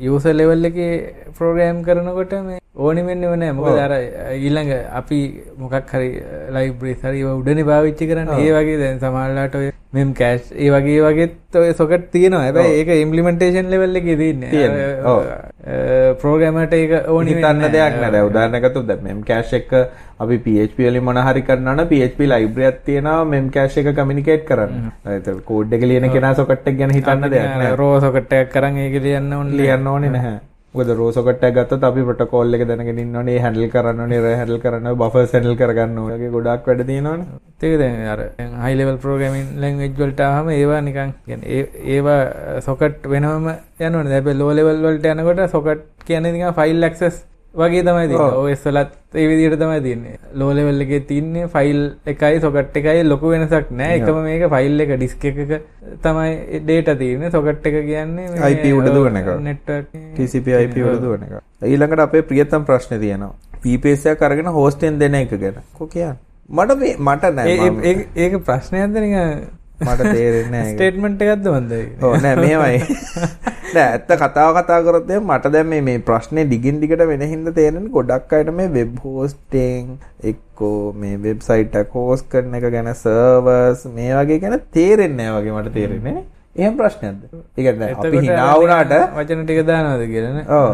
යූසර් ලෙවල් එකේ ප්‍රෝග්‍රෑම් කරනකොට මේ ඕනි වෙන්නේම නෑ. මොකද අර ඊළඟ අපි මොකක් හරි ලයිබ්‍රරිස් හරි උඩනේ පාවිච්චි කරන්නේ ඒ වගේ දැන් සමහරලාට ඔය මෙම් කෑෂ් ඒ වගේ වගේත් ඔය සොකට් තියෙනවා. හැබැයි ඒක ඉම්ප්ලිමන්ටේෂන් ලෙවල් එකේ ඔව්. ප්‍රෝග්‍රෑමර්ට ඒක ඕනි හිතන්න දෙයක් නෑ ගත්තොත් දැන් මෙම් කෑෂ් එක අපි PHP වලින් මොන හරි කරනවා නම් PHP ලයිබ්‍රරියක් තියෙනවා මෙම් කෑෂ් එක කමියුනිකේට් කරන්න. කෝඩ් එක ලියන කෙනා සොකට් එක ගැන හිතන්න දෙයක්. රෝ සොකට් එකක් කරන් ඒක ලියන්න ඕනේ. ලියන්න ඕනේ නැහැ. මොකද රෝ සොකට් එකක් ගත්තොත් අපි ප්‍රොටෝකෝල් එක දැනගෙන ඉන්න ඕනේ, හැන්ඩල් කරන්න ඕනේ, රේ හැන්ඩල් කරන්න ඕනේ, බෆර්ස් හැන්ඩල් කරගන්න ඕනේ. ඒකේ ගොඩාක් වැඩ තියෙනවනේ. ඒක දැන් අර හයි ලෙවල් ප්‍රෝග්‍රෑමින් ලැන්ග්වේජ් වලට ආවම ඒවා නිකන් කියන්නේ ඒවා සොකට් වෙනවම යනවනේ. හැබැයි ලෝ ලෙවල් වලට යනකොට සොකට් කියන්නේ නිකන් ෆයිල් ඇක්සස් වගේ තමයි වලත් ඒ විදිහට තමයි තියෙන්නේ. ලෝ ලෙවල් එකේ තියෙන්නේ ෆයිල් එකයි සොකට් එකයි ලොකු වෙනසක් නැහැ. එකම මේක ෆයිල් එක ඩිස්ක් එකක තමයි data තියෙන්නේ. සොකට් එක කියන්නේ උඩ දුවන එක. උඩ දුවන එක. ඊළඟට අපේ ප්‍රියතම ප්‍රශ්නේ තියෙනවා. එකක් අරගෙන හෝස්ටෙන් දෙන එක ගැන. කො කියන්නේ? මට මේ මට නෑ ඒක ප්‍රශ්නයක්ද නිකන් මට තේරෙන්නේ නැහැ. ස්ටේට්මන්ට් එකක්ද ඒක? ඔව් නෑ මෙහෙමයි. නෑ ඇත්ත කතාව කතා කරොත් මට දැන් මේ මේ ප්‍රශ්නේ දිගින් දිගට වෙන හින්දා තේරෙන්නේ ගොඩක් අයට මේ වෙබ් හෝස්ටිං එක්කෝ මේ වෙබ්සයිට් එක හෝස්ට් කරන එක ගැන සර්වර්ස් මේ වගේ ගැන තේරෙන්නේ නැහැ වගේ මට තේරෙන්නේ. එහෙම ප්‍රශ්නයක්ද? ඒ කියන්නේ අපි hina වුණාට වචන ටික දානවද කියලා නේ? ඔව්.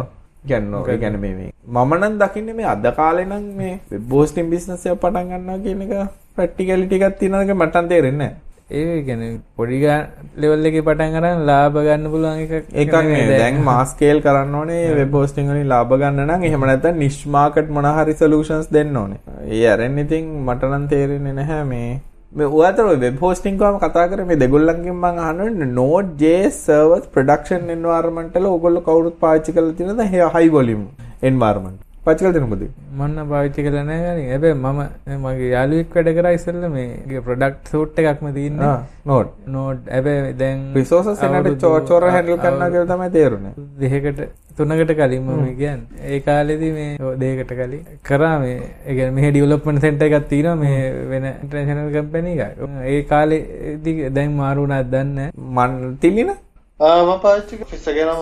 කියන්නේ ඒ කියන්නේ මේ මම නම් දකින්නේ මේ අද කාලේ නම් මේ වෙබ් හෝස්ටිං බිස්නස් එක පටන් ගන්නවා කියන එක ප්‍රැක්ටිකලිටි එකක් තියෙනවද මට තේරෙන්නේ නැහැ. ඒ ගැන පොඩිගා ලෙවල් එක පටන් අරන් ලාභ ගන්න පුළුවන් එක එකක් දැන් මාස්කේල් කරන්න ඕනේ වෙබ් හෝස්ටිං වලින් ලාභ ගන්න නම් එහෙම නැත්නම් නිෂ් මාකට් මොන හරි සොලියුෂන්ස් දෙන්න ඕනේ. ඒ අරන් ඉතින් මට නම් තේරෙන්නේ නැහැ මේ. මේ ඔයාතර වෙබ් හෝස්ටිං ගාම කතා කරේ මේ දෙගොල්ලන්ගෙන් මම අහන්නේ Node.js servers production environment වල ඕගොල්ලෝ කවුරුත් පාවිච්චි කරලා තියෙනද high volume environment පාවිච්චි කරලා තියෙනවද? මන්න පාවිච්චි ගනි. හැබැයි මම මගේ යාළුවෙක් වැඩ කරා ඉස්සෙල්ලා මේ ප්‍රොඩක්ට් සූට් එකක්ම තියෙන්නේ. ආ නෝඩ්. නෝඩ්. හැබැයි දැන් රිසෝසස් එනට චෝර හැන්ඩල් කරනවා කියලා තමයි තේරුනේ. දෙකකට තුනකට කලින් මම කියන්නේ. ඒ කාලෙදී මේ දෙකකට කලින් කරා මේ ඒ කියන්නේ මෙහෙ ඩෙවලොප්මන්ට් සෙන්ටර් එකක් තියෙනවා මේ වෙන ඉන්ටර්නැෂනල් කම්පැනි එකක්. ඒ කාලෙදී දැන් මාරු වුණාද දන්නේ මන් තිලින ආ මම පාවිච්චි කරා ෆිස් එක නම්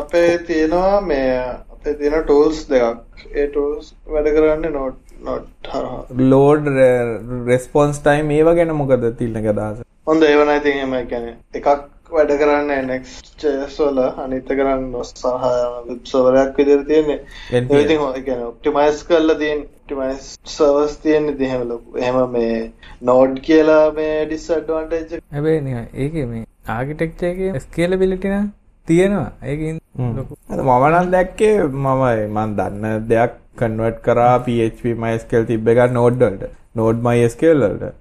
අපේ තියෙනවා මේ අපේ තියෙන ටූල්ස් දෙකක්. ඒ ටූල්ස් වැඩ කරන්නේ නෝට් නෝට් හරහා. ලෝඩ් රෙස්පොන්ස් ටයිම් ඒව ගැන මොකද තිල්න අදහස? හොඳ ඒව නම් ඉතින් එහෙම කියන්නේ. එකක් වැඩ කරන්නේ next.js වල අනිත් එක නම් සහ වෙබ් සර්වර් එකක් විදිහට තියෙන්නේ. ඒ ඉතින් ඒ කියන්නේ ඔප්ටිමයිස් කරලා තියෙන ඔප්ටිමයිස් සර්වර්ස් තියෙන්නේ ඉතින් එහෙම ලොකු. එහෙම මේ නෝඩ් කියලා මේ හැබැයි නිකන් ඒකේ මේ ආකිටෙක්චර් එකේ ස්කේලබිලිටි නම් තියෙනවා. ඒකින් මම නම් දැක්කේ මම මන් දන්න දෙයක් කන්වර්ට් කරා PHP MySQL තිබ්බ එක නෝඩ් වලට. නෝඩ් MySQL වලට.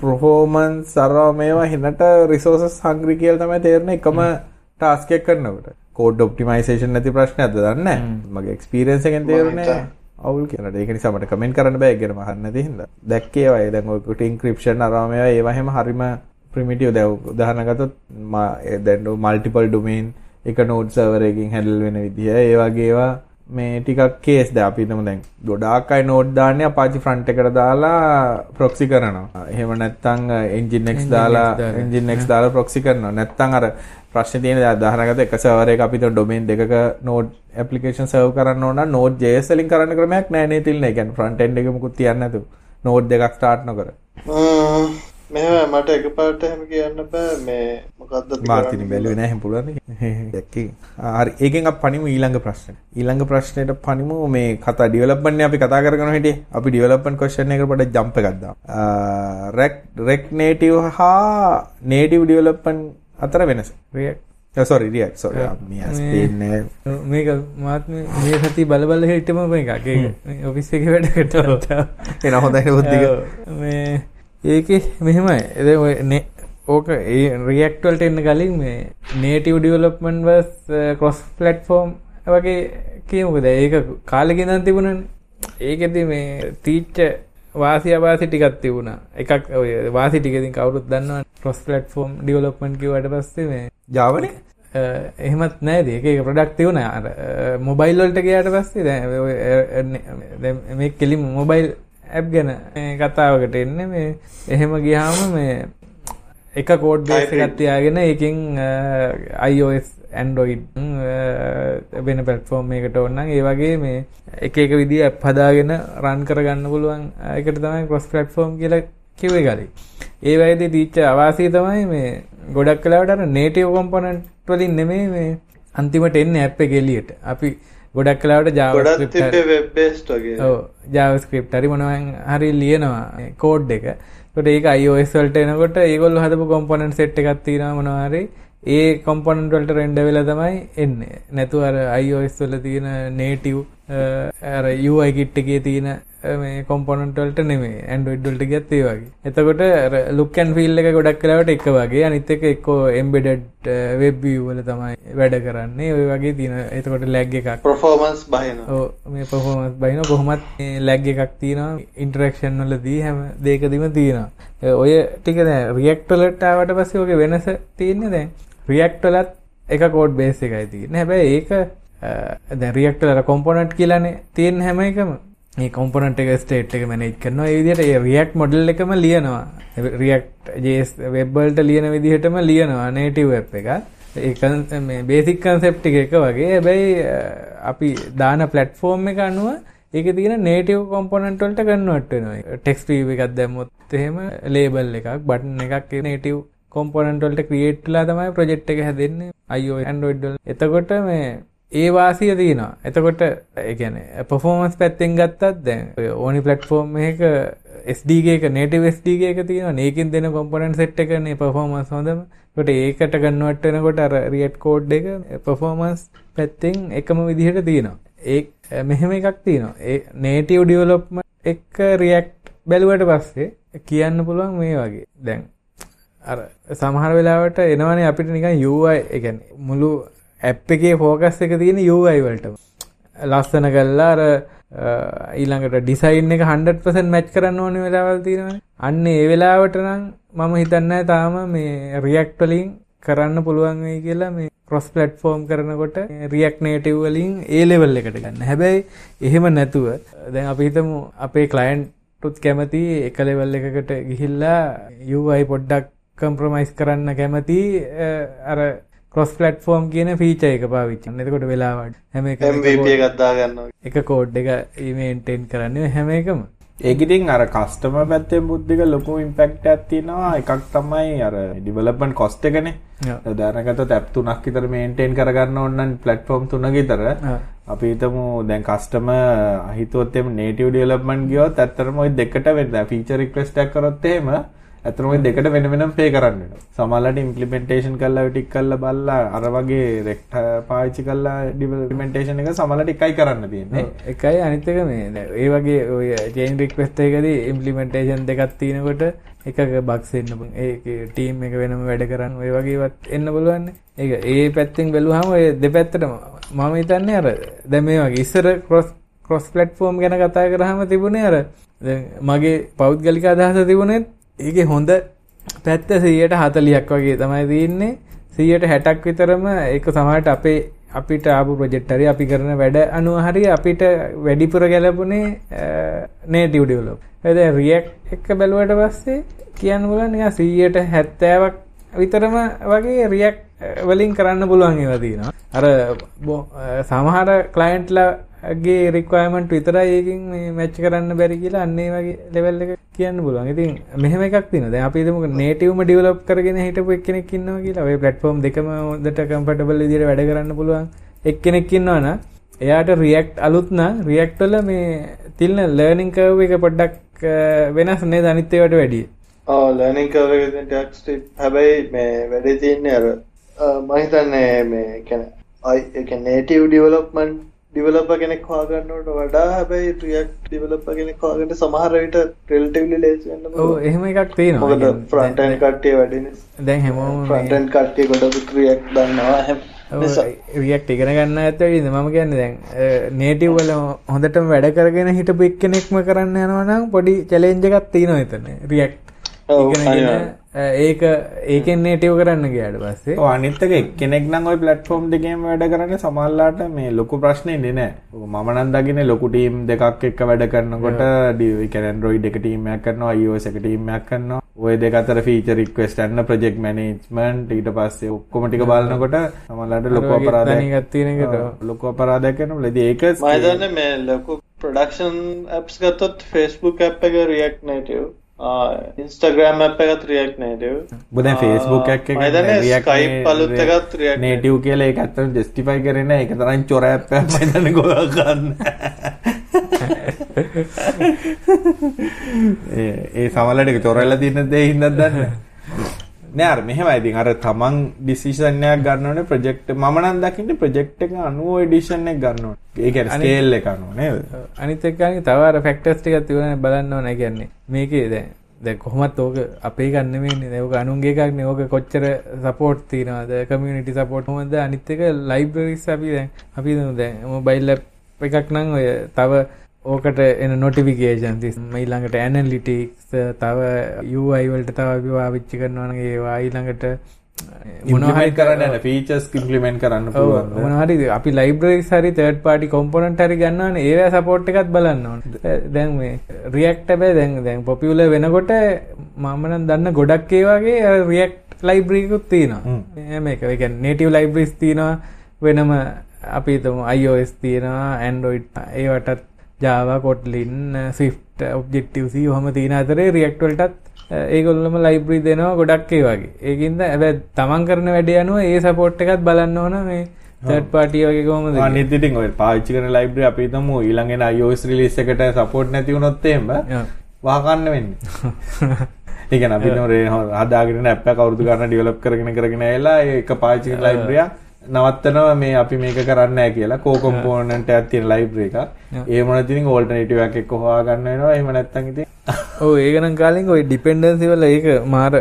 ප්‍රොෆෝමන්ස් අරවා මේවා හිනට රිසෝසස් හංග්‍රි කියලා තමයි තේරෙන්නේ එකම ටාස්ක් එක කරනකොට. කෝඩ් ඔප්ටිමයිසේෂන් නැති ප්‍රශ්නයක්ද දන්නේ මගේ එක්ස්පීරියන්ස් එකෙන් තේරුනේ අවුල් කියනට. ඒක නිසා මට කමෙන්ට් කරන්න බෑ. ඒකට මහන්න හින්දා දැක්කේ ඒවා. දැන් ඔය කුටි ඉන්ක්‍රිප්ෂන් අරවා මේවා. ඒවා හැම හරිම ප්‍රමිටිය් දැව උදාහරණගතොත් දැන් මල්ටිපල් ඩොමේන් එක නෝඩ් සර්වර් එකකින් හැන්ඩල් වෙන විදිහ ඒ වගේ ඒවා මේ ටිකක් කේස් ද අපි හිතමු දැන් ගොඩාක් අය නෝඩ් දාන්නේ අපාචි ෆ්‍රන්ට් එකට දාලා ප්‍රොක්සි කරනවා. එහෙම නැත්නම් එන්ජින් X දාලා එන්ජින් X දාලා ප්‍රොක්සි කරනවා. නැත්නම් අර ප්‍රශ්නේ තියෙන උදාහරණයකට එක සර්වර් එකක අපිට ඩොමේන් දෙකක නෝඩ් ඇප්ලිකේෂන් සර්ව් කරන්න ඕන නම් නෝඩ් JS වලින් කරන්න ක්‍රමයක් නැහැ නේ තිල්නේ. ඒ කියන්නේ ෆ්‍රන්ට් එන්ඩ් එක මුකුත් තියන්නේ නැතුව නෝඩ් දෙකක් ස්ටාර්ට් නොකර. මෙහෙම මට එකපාරට එහෙම කියන්න බෑ. මේ මොකද්ද මාතිනි බැලුවේ නැහැ පුළුවන් දැක්කේ. හරි. ඒකෙන් අපි පණිමු ඊළඟ ප්‍රශ්නේ. ඊළඟ ප්‍රශ්නෙට පණිමු මේ කතා ඩෙවලොප්මන්ට් නේ අපි කතා කරගෙන හිටියේ. අපි ඩෙවලොප්මන්ට් ක්වෙස්චන් එකට පොඩ්ඩක් ජම්ප් එකක් දාමු. රෙක් රෙක් නේටිව් හා නේටිව් ඩෙවලොප්මන්ට් අතර වෙනස. රියැක්ට් සොරි මේ ස්පේන්නේ මේක මාත් මේ සති බල බල හිටම එකක් ඒක ඔෆිස් එකේ වැඩකට එන හොඳයි බුද්ධික. මේ ඒකේ මෙහෙමයි. ඕක ඒ රියක්ටවල්ට එන්න කලින් මේ නේටව ඩියවලොප්මන්් වස් කොස් පලට්ෆෝර්ම් වගේ කියමුකද ඒක කාලෙගෙනන් තිබුණන්. ඒකෙති මේ තීච්ච වාසි අවාසි ටිකත් තිබුණා. එකක් ඔය වාසි ටිකතින් කවුරුත් දන්නවා කොස් පලට්ෆෝර්ම් ඩියවලොප්මන්් කිවට පස්සේ මේ ජාවන එහෙමත් නෑද? ඒක ප්‍රඩක්් තිවුණ අර මොබයිල්ලොල්ට ගයාට පස්සේ දැ මේ කෙලින් මොබයිල් ඇප් ගැන කතාවකට එන්න මේ එහෙම ගියාම මේ එක කෝඩ් බේස් එකක් තියාගෙන ඒකෙන් iOS Android වෙන platform එකකට ඕනනම් ඒ වගේ මේ එක එක විදිහ ඇප් හදාගෙන රන් කරගන්න පුළුවන් එකට තමයි cross platform කියලා කිව්වේ කලින්. ඒ වගේදී දීච්ච අවාසිය තමයි මේ ගොඩක් අර native component වලින් නෙමෙයි මේ අන්තිමට එන්නේ ඇප් එක එළියට. අපි ගොඩක් කලාවට ජාවස්ක්‍රප් හරි මොනවන් හරි ලියනවා කෝඩ් එක. ට ඒක අයිෝස්වල්ට එනකොට ඒගොල් හදපු කොම්පොනන්ට සෙට් එකක් තින මොනවාරි ඒ කොම්පොනන්ට වලට රෙන්ඩ වෙල තමයි එන්න. නැතු අර අයිෝස් වල තියෙන නේටව් යුයි කිට්ටගේ තියෙන මේ කොම්පොනන්ටල්ට නෙමේ ඇන්ඩුවඩ්ඩල්ට ගත් ඒ වගේ. එතකොට ලුක්කන් ෆිල් එක ගොඩක් කලාවට එක වගේ. අනිත එක එක්කෝ එම්බෙඩඩ් වෙබ් වල තමයි වැඩ කරන්නේ. ඔය වගේ තින එතකොට ලැග් එකක්. ප්‍රෆෝමන්ස් බහින මේ පොහොමස් බහින කොහොමත් ලැග් එකක් තියෙන ඉන්ටරක්ෂන් වල දී හැම දේකදීම තියෙනවා. ඔය ටික රියක්ටලට්ටාවට පස්සේ ඕක වෙනස තියන්නේ දැන්. රියක්ටලත් එක කෝඩ් බේස් එකයි තියන්න. හැබැයි ඒක දැ රියක්ටලර කොම්පොනට් කියලනේ තියෙන් හැම එකම. ඒ කොම්පොනට එක ස්ටේට් එක මැනෙජ් කරනවා. ඒ විදිහට ඒ රියක්ට් මොඩල් එකම ලියනවා. රියක්ට් ජේස් වෙබ්වලට ලියන විදිහටම ලියනවා නේටිව් වෙබ් එක ඒ මේ බේසික් කන්සෙප්ට් එක එක වගේ. හැබැයි අපි දාන ප්ලැට්ෆෝම් එක අනුව ඒක තියෙන නේටිව් කොම්පොනන්ට් වලට කන්වර්ට් වෙනවා. ටෙක්ස්ට් වීව් එකක් දැම්මොත් එහෙම ලේබල් එකක් බටන් එකක් නේටිව් කොම්පොනන්ට් වලට ක්‍රියේට් වෙලා තමයි ප්‍රොජෙක්ට් එක හැදෙන්නේ. iOS Android වල. එතකොට මේ ඒ වාසිය තියෙනවා එතකොට එකන පොෆෝමන්ස් පැත්තෙන් ගත්තත් දැන් ඕනි පලට්ෆෝර්ම් එක ස්ඩගේ එක නේටව ස්ඩගේ එක තියෙන ඒකින් දෙන කොම්පනන් සෙට් එකනේ පෆෝමන්ස් හොඳම. කොට ඒකට ගන්නවට වෙනකොට අර රියට් කෝඩ් එක පෆෝමන්ස් පැත්තෙන් එකම විදිහට තියෙනවා ඒ මෙහෙම එකක් තියෙනවා. ඒ නේටව් ඩියවලොප්ම එක්ක රියක්් බැලුවට පස්සේ කියන්න පුළුවන් මේ වගේ. දැන් අර සමහර වෙලාවට එනවනේ අපිට නිකන් UI එකන මුළු ඇප් එකේ ෆෝකස් එක තියෙන UI වලට ලස්සන කළා අර ඊළඟට ඩිසයින් එක 100% මැච් කරන්න ඕනේ වෙලාවල් තියෙනවනේ අන්න ඒ වෙලාවට නම් මම හිතන්නේ තාම මේ React වලින් කරන්න පුළුවන් වෙයි කියලා මේ ක්‍රොස් ප්ලැට්ෆෝම් කරනකොට React Native වලින් ඒ ලෙවල් එකට ගන්න. හැබැයි එහෙම නැතුව දැන් අපි හිතමු අපේ ක්ලයන්ට් ටුත් කැමති එක ලෙවල් එකකට ගිහිල්ලා UI පොඩ්ඩක් කම්ප්‍රමයිස් කරන්න කැමති අර කොස් පලට්ෆෝර්ම් කියන ෆීච එක පාවිච්ච එතකොට වෙලාවට හැම ගත්දාගන්න එක කෝඩ් එක ඉමේන්ටෙන් කරන්න හැම එකම. ඒකිටින් අර කස්ටම පැත්තෙන් බුද්ධික ලොකු ඉම්පෙක්ට ඇත්තිනවා එකක් තමයි අර ඩිවලපන් කොස්ට එකන. දැනකත තැප් තුනක් විතර මේන්ටේන් කරගන්න ඔන්නන් පලට්ෆෝම් තුනගිතර අපි හිතමු දැන් කස්ටම අහිතුවත්තෙම නේටව ඩියලපමන් ගියොත් ඇත්තරම ඔයි දෙකට වෙන්න. ෆීචර් රික්වස්ටක් කරොත්තේම ඇතරම දෙකට වෙන වෙනම් පේ කරන්න සමල්ලට ඉම්පලිමෙන්ටේෂන් කල්ලා ටික් කල්ල බල්ලා අර වගේ රෙක්ට පාච්චි කල්ලා ඩිවල්මෙන්ටේෂන් එක සමලට එකයි කරන්න තියන්නේ. එකයි අනිත්තක මේ ඒ වගේ ඔය ජේන් රික්වස්ටේකද ඉම්පලිමෙන්ටේෂන් දෙකත් තියනකොට එකක බක්සෙන්න්න ඒ ටීම් එක වෙනම වැඩ කරන්න ඔය වගේවත් එන්න බලුවන්න ඒ ඒ පැත්තිෙන් බැලුහම ඔය දෙපැත්තටම මම හිතන්නේ අර දැ මේ වගේ ඉස්සර කොස් කොස් පලට්ෆෝර්ම් ගැන කතා කරහම තිබුණේ අර මගේ පෞද්ගලික අදහස තිබුණෙත් ඒක හොඳ පැත්ත සියයට හතලියක් වගේ තමයි තියන්නේ. සියයට හැටක් විතරම ඒක සමහට අපේ අපිට ආපු ප්‍රජෙක්්ටරි අපි කරන වැඩ අනුව හරි අපිට වැඩිපුර ගැලපුනේ නේටිව් ඩිවලොප් ඇද රියක් එක්ක බැලුවට පස්සේ කියන්න පුලන් සීයට හැත්තෑවක් විතරම වගේ රියක් වලින් කරන්න පුළුවන් ඒවතිනවා අර සමහර කලයින්ට්ලා ගේ රික්වයමන්ට් විතරයි ඒකින් මේ මැච් කරන්න බැරි කියලා අන්නේ වගේ ලෙවල් එක කියන්න පුළුවන්. ඉතින් මෙහෙම එකක් තියෙනවා. දැන් අපි හිතමු නේටිව්ම ඩෙවලොප් කරගෙන හිටපු එක්කෙනෙක් ඉන්නවා කියලා. ඔය ප්ලැට්ෆෝම් දෙකම හොඳට කම්ෆර්ටබල් විදිහට වැඩ කරන්න පුළුවන් එක්කෙනෙක් ඉන්නවා නම් එයාට රියක්ට් අලුත් නම් රියක්ට් වල මේ තිල්න ලර්නින් කර්ව් එක පොඩ්ඩක් වෙනස් නේද අනිත් ඒවාට වැඩිය. ඔව් ලර්නින් කර්ව් එක ටැක්ස් හැබැයි මේ වැඩේ තියෙන්නේ අර මම හිතන්නේ මේ කියන්නේ අයි ඒ කියන්නේ නේටිව් ඩෙවලොප්මන්ට් ඩිවලප කෙනෙක් හොයාගන්නට වඩා හැබැයි රියක් ඩිවලප කෙනෙක් හොයාගන්න සමහර විට රිලටිව්ලි ලේසි වෙන්න ඔව් එහෙම එකක් තියෙනවා මොකද ෆ්‍රන්ට් එන්ඩ් කට්ටිය වැඩිනේ දැන් හැමෝම ෆ්‍රන්ට් එන්ඩ් කට්ටිය ගොඩක් රියක් දන්නවා. රියක් ඉගෙන ගන්න ඇත ඉද මම කියන්න දැන් නේටව් වල හොඳටම වැඩ කරගෙන හිටපු එක්කෙනෙක්ම කරන්න යනවා නම් පොඩි චැලෙන්ජ් එකක් තියෙනවා එතන. රියක් ඒක ඒකෙන් නේටව කරන්න ගයාට පස්සේ අනිත්තක කෙනෙක් නම් ඔයි පලට්ෆෝම් දෙකේම වැඩ කරන්න සමල්ලාට මේ ලොකු ප්‍රශ්නය දෙනෑ මනන් දගෙන ලොකු ටීම් දෙකක් එක්ක වැඩ කරන්නකොට ඩිකරන් රොයි එක ටීමයක් කරනවා අයෝස එක ටීමයක් කරනවා. ඔය දෙකතර ෆීච රික්වස්ටන්න ප්‍රජෙක් මනේජ්මන්ට් ඊට පස්සේ ඔක්කොමටික බලන්නකොට සමල්ලාට ලොකු අපරාධයගත්තිනකට ලොකු අපරාධයක් ලද ඒක මදන්න මේ ලොකු ප්‍රඩක්ෂන් ඇප්ස් ගත්තොත් ෆෙස්බුක් ඇප් එක රියක් නටව ඉන්ස්ටග්‍රම් එකත් රියක් නේටව බද ෆේස්බුක් එක ස්කයි පලුත් එකත් රියක් නේටව් කියල එකත්තර ජෙස්ටිෆයි කරන එක තරන් චොර ඇප මදන ගොගන්න ඒ සමලට චොරල්ල තින්න දේ හිදත් දන්න නෑර් මෙහෙම ඉතින් අර තමන් ඩිසිෂන්යක් ගන්නවනේ ප්‍රොජෙක්ට් මම නම් දකින්නේ ප්‍රොජෙක්ට් එක අනුව එඩිෂන් එක ගන්න ඕනේ. ඒ කියන්නේ ස්කේල් එක අනුව නේද? අනිත් එක අනිත් තව අර ෆැක්ටර්ස් ටිකක් තිබුණා බලන්න ඕනේ. කියන්නේ මේකේ දැන් දැන් කොහොමත් ඕක අපේ ගන්න නෙමෙයිනේ. ඕක අනුන්ගේ එකක් නේ. ඕක කොච්චර සපෝට් තියනවද? කමියුනිටි සපෝට් කොහොමද? අනිත් එක ලයිබ්‍රරිස් අපි දැන් අපි දැන් මොබයිල් එකක් නම් ඔය තව ඕකට එන නොටිෆිකේෂන් තිස්. ඊළඟට ඇනලිටික්ස් තව UI වලට තව අපි පාවිච්චි කරනවා නම් ඒවා ඊළඟට මොනහරි කරන්න ෆීචර්ස් ඉම්ප්ලිමන්ට් කරන්න මොනහරි අපි ලයිබ්‍රරිස් හරි තර්ඩ් පාටි කොම්පොනන්ට් හරි ගන්නවනේ ඒවා සපෝට් එකත් බලන්න දැන් මේ රියැක්ට් හැබැයි දැන් දැන් පොපියුලර් වෙනකොට මම නම් දන්න ගොඩක් ඒ වගේ රියැක්ට් ලයිබ්‍රරි එකකුත් තියෙනවා. මේක කියන්නේ නේටිව් ලයිබ්‍රරිස් තියෙනවා. වෙනම අපි හිතමු iOS තියෙනවා Android ඒවටත් ජාව කොට්ලින් සිෆ්ට ඔබ්ජෙක්ටවසි හොම තියන අතරේ රියක්ටවල්ටත් ඒගොල්ලම ලයිබ්‍රී දෙනවා ගොඩක් ඒ වගේ. ඒකින්ද ඇබ තමන් කරන වැඩ යනුව ඒ සපෝට් එකත් බලන්න ඕන මේ තට පාටිය වගේ කොම නිතිටින් ඔය පාච්චි කන ලයිබ්‍ර අපි තම ඊළඟෙන අයෝස් රිලිස් එකට සපෝට් නැතිවුණොත්තේම වහකන්න වෙන්නේ. ඒකන අපි රේ හදාගෙන ඇප කවරුදු ගන්න ඩියලප් කරගෙන කරගෙන එලා ඒක පාචි ලයිබ්‍රිය නවත්තනවා මේ අපි මේක කරන්න කියලා. කෝ කොම්පෝනන්ට ඇතින ලයිබ්‍රේ එක ඒ මොන තින් ඕල්ටනටව එකක් හවා ගන්න වෙනවා. එම නැත්තන් ඉති ඕ ඒකනම් කාලින් ඔයි ඩිපෙන්ඩන්සිවල ඒක මාර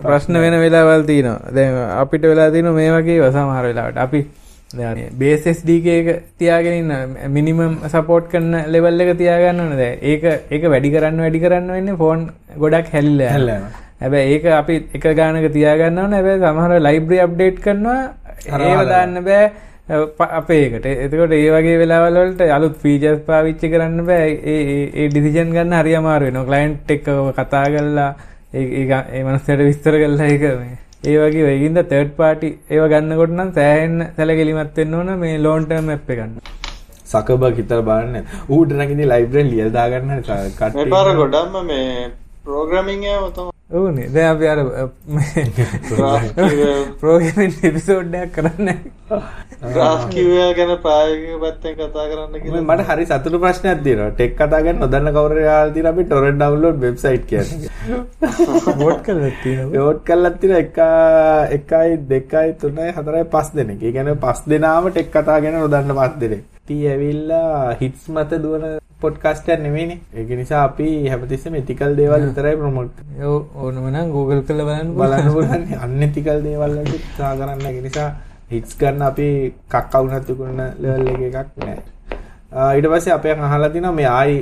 ප්‍රශ්න වෙන වෙලාවල් තියනවා. දැන් අපිට වෙලා තින මේ වගේ වසාමාර වෙලාවට. අපි බේසස්ඩක එක තියාගෙන මිනිමම් සපෝට් කරන ලෙවල් එක තියාගන්නන ද ඒක ඒක වැඩි කරන්න වැඩි කරන්න වෙන්න ෆෝන් ගොඩක් හැල්ල හැල්ල හැබැ ඒක අපි එක ගානක තියාගන්නවන ඇබැ සමහර ලයිබ්‍රි අප්ඩේට් කරනවා ඒව දාන්න බෑ. අපේකට එතකොට ඒ වගේ වෙලාවලට අලුත් ෆීජස් පාවිච්චි කරන්න බෑ. ඒ ඩිසිජන් ගන්න හරි අමාරු වෙනවා. ක්ලයින්ට් එක්ක කතා කරලා ඒ මනස්සට විස්තර කරලා ඒක මේ. ඒ වගේ වයිගින්ද තර්ඩ් පාටි ඒව ගන්නකොට නම් සෑහෙන්න සැලකිලිමත් වෙන්න ඕන මේ ලෝන් ටර්ම් ඇප් එක ගන්න. සකබර්ග් හිතලා බලන්න. ඌට නැගින් ලයිබ්‍රරි ලියලා දාගන්න කට්ටිය. මේ පාර ගොඩක්ම මේ ප්‍රෝග්‍රෑමින් එක තමයි ඕනේ දැන් අපි අර ප්‍රෝග්‍රෑමින් එපිසෝඩ්යක් කරන්න. ග්‍රාෆ් කිව්වා ගැන ප්‍රායෝගික පැත්තෙන් කතා කරන්න කියලා. මට හරි සතුටු ප්‍රශ්නයක් තියෙනවා. ටෙක් කතා ගන්න නොදන්න කවුරු යාල් තියෙන අපි ටොරන්ට් ඩවුන්ලෝඩ් වෙබ්සයිට් කියන්නේ. වෝට් කරලා තියෙනවා. වෝට් කරලා තියෙන 1 1යි 2යි 3යි 4යි 5 දෙනෙක්. ඒ කියන්නේ 5 දෙනාම ටෙක් කතා ගැන නොදන්න 5 දෙනෙක්. ටී ඇවිල්ලා හිට්ස් මත දුවන පොඩ්කාස්ට් එකක් නෙමෙයිනේ. ඒක නිසා අපි හැමතිස්සෙම එතිකල් දේවල් විතරයි ප්‍රොමෝට් කරන්නේ. ඔව් ඕනම නම් Google කරලා බලන්න බලන්න පුළුවන්. අන්එතිකල් දේවල් වලට උත්සාහ කරන්න. ඒක නිසා හිට්ස් ගන්න අපි කක්ක වුණත් උකුණ ලෙවල් එකක් නෑ. ඊට පස්සේ අපෙන් අහලා තිනවා මේ ආයි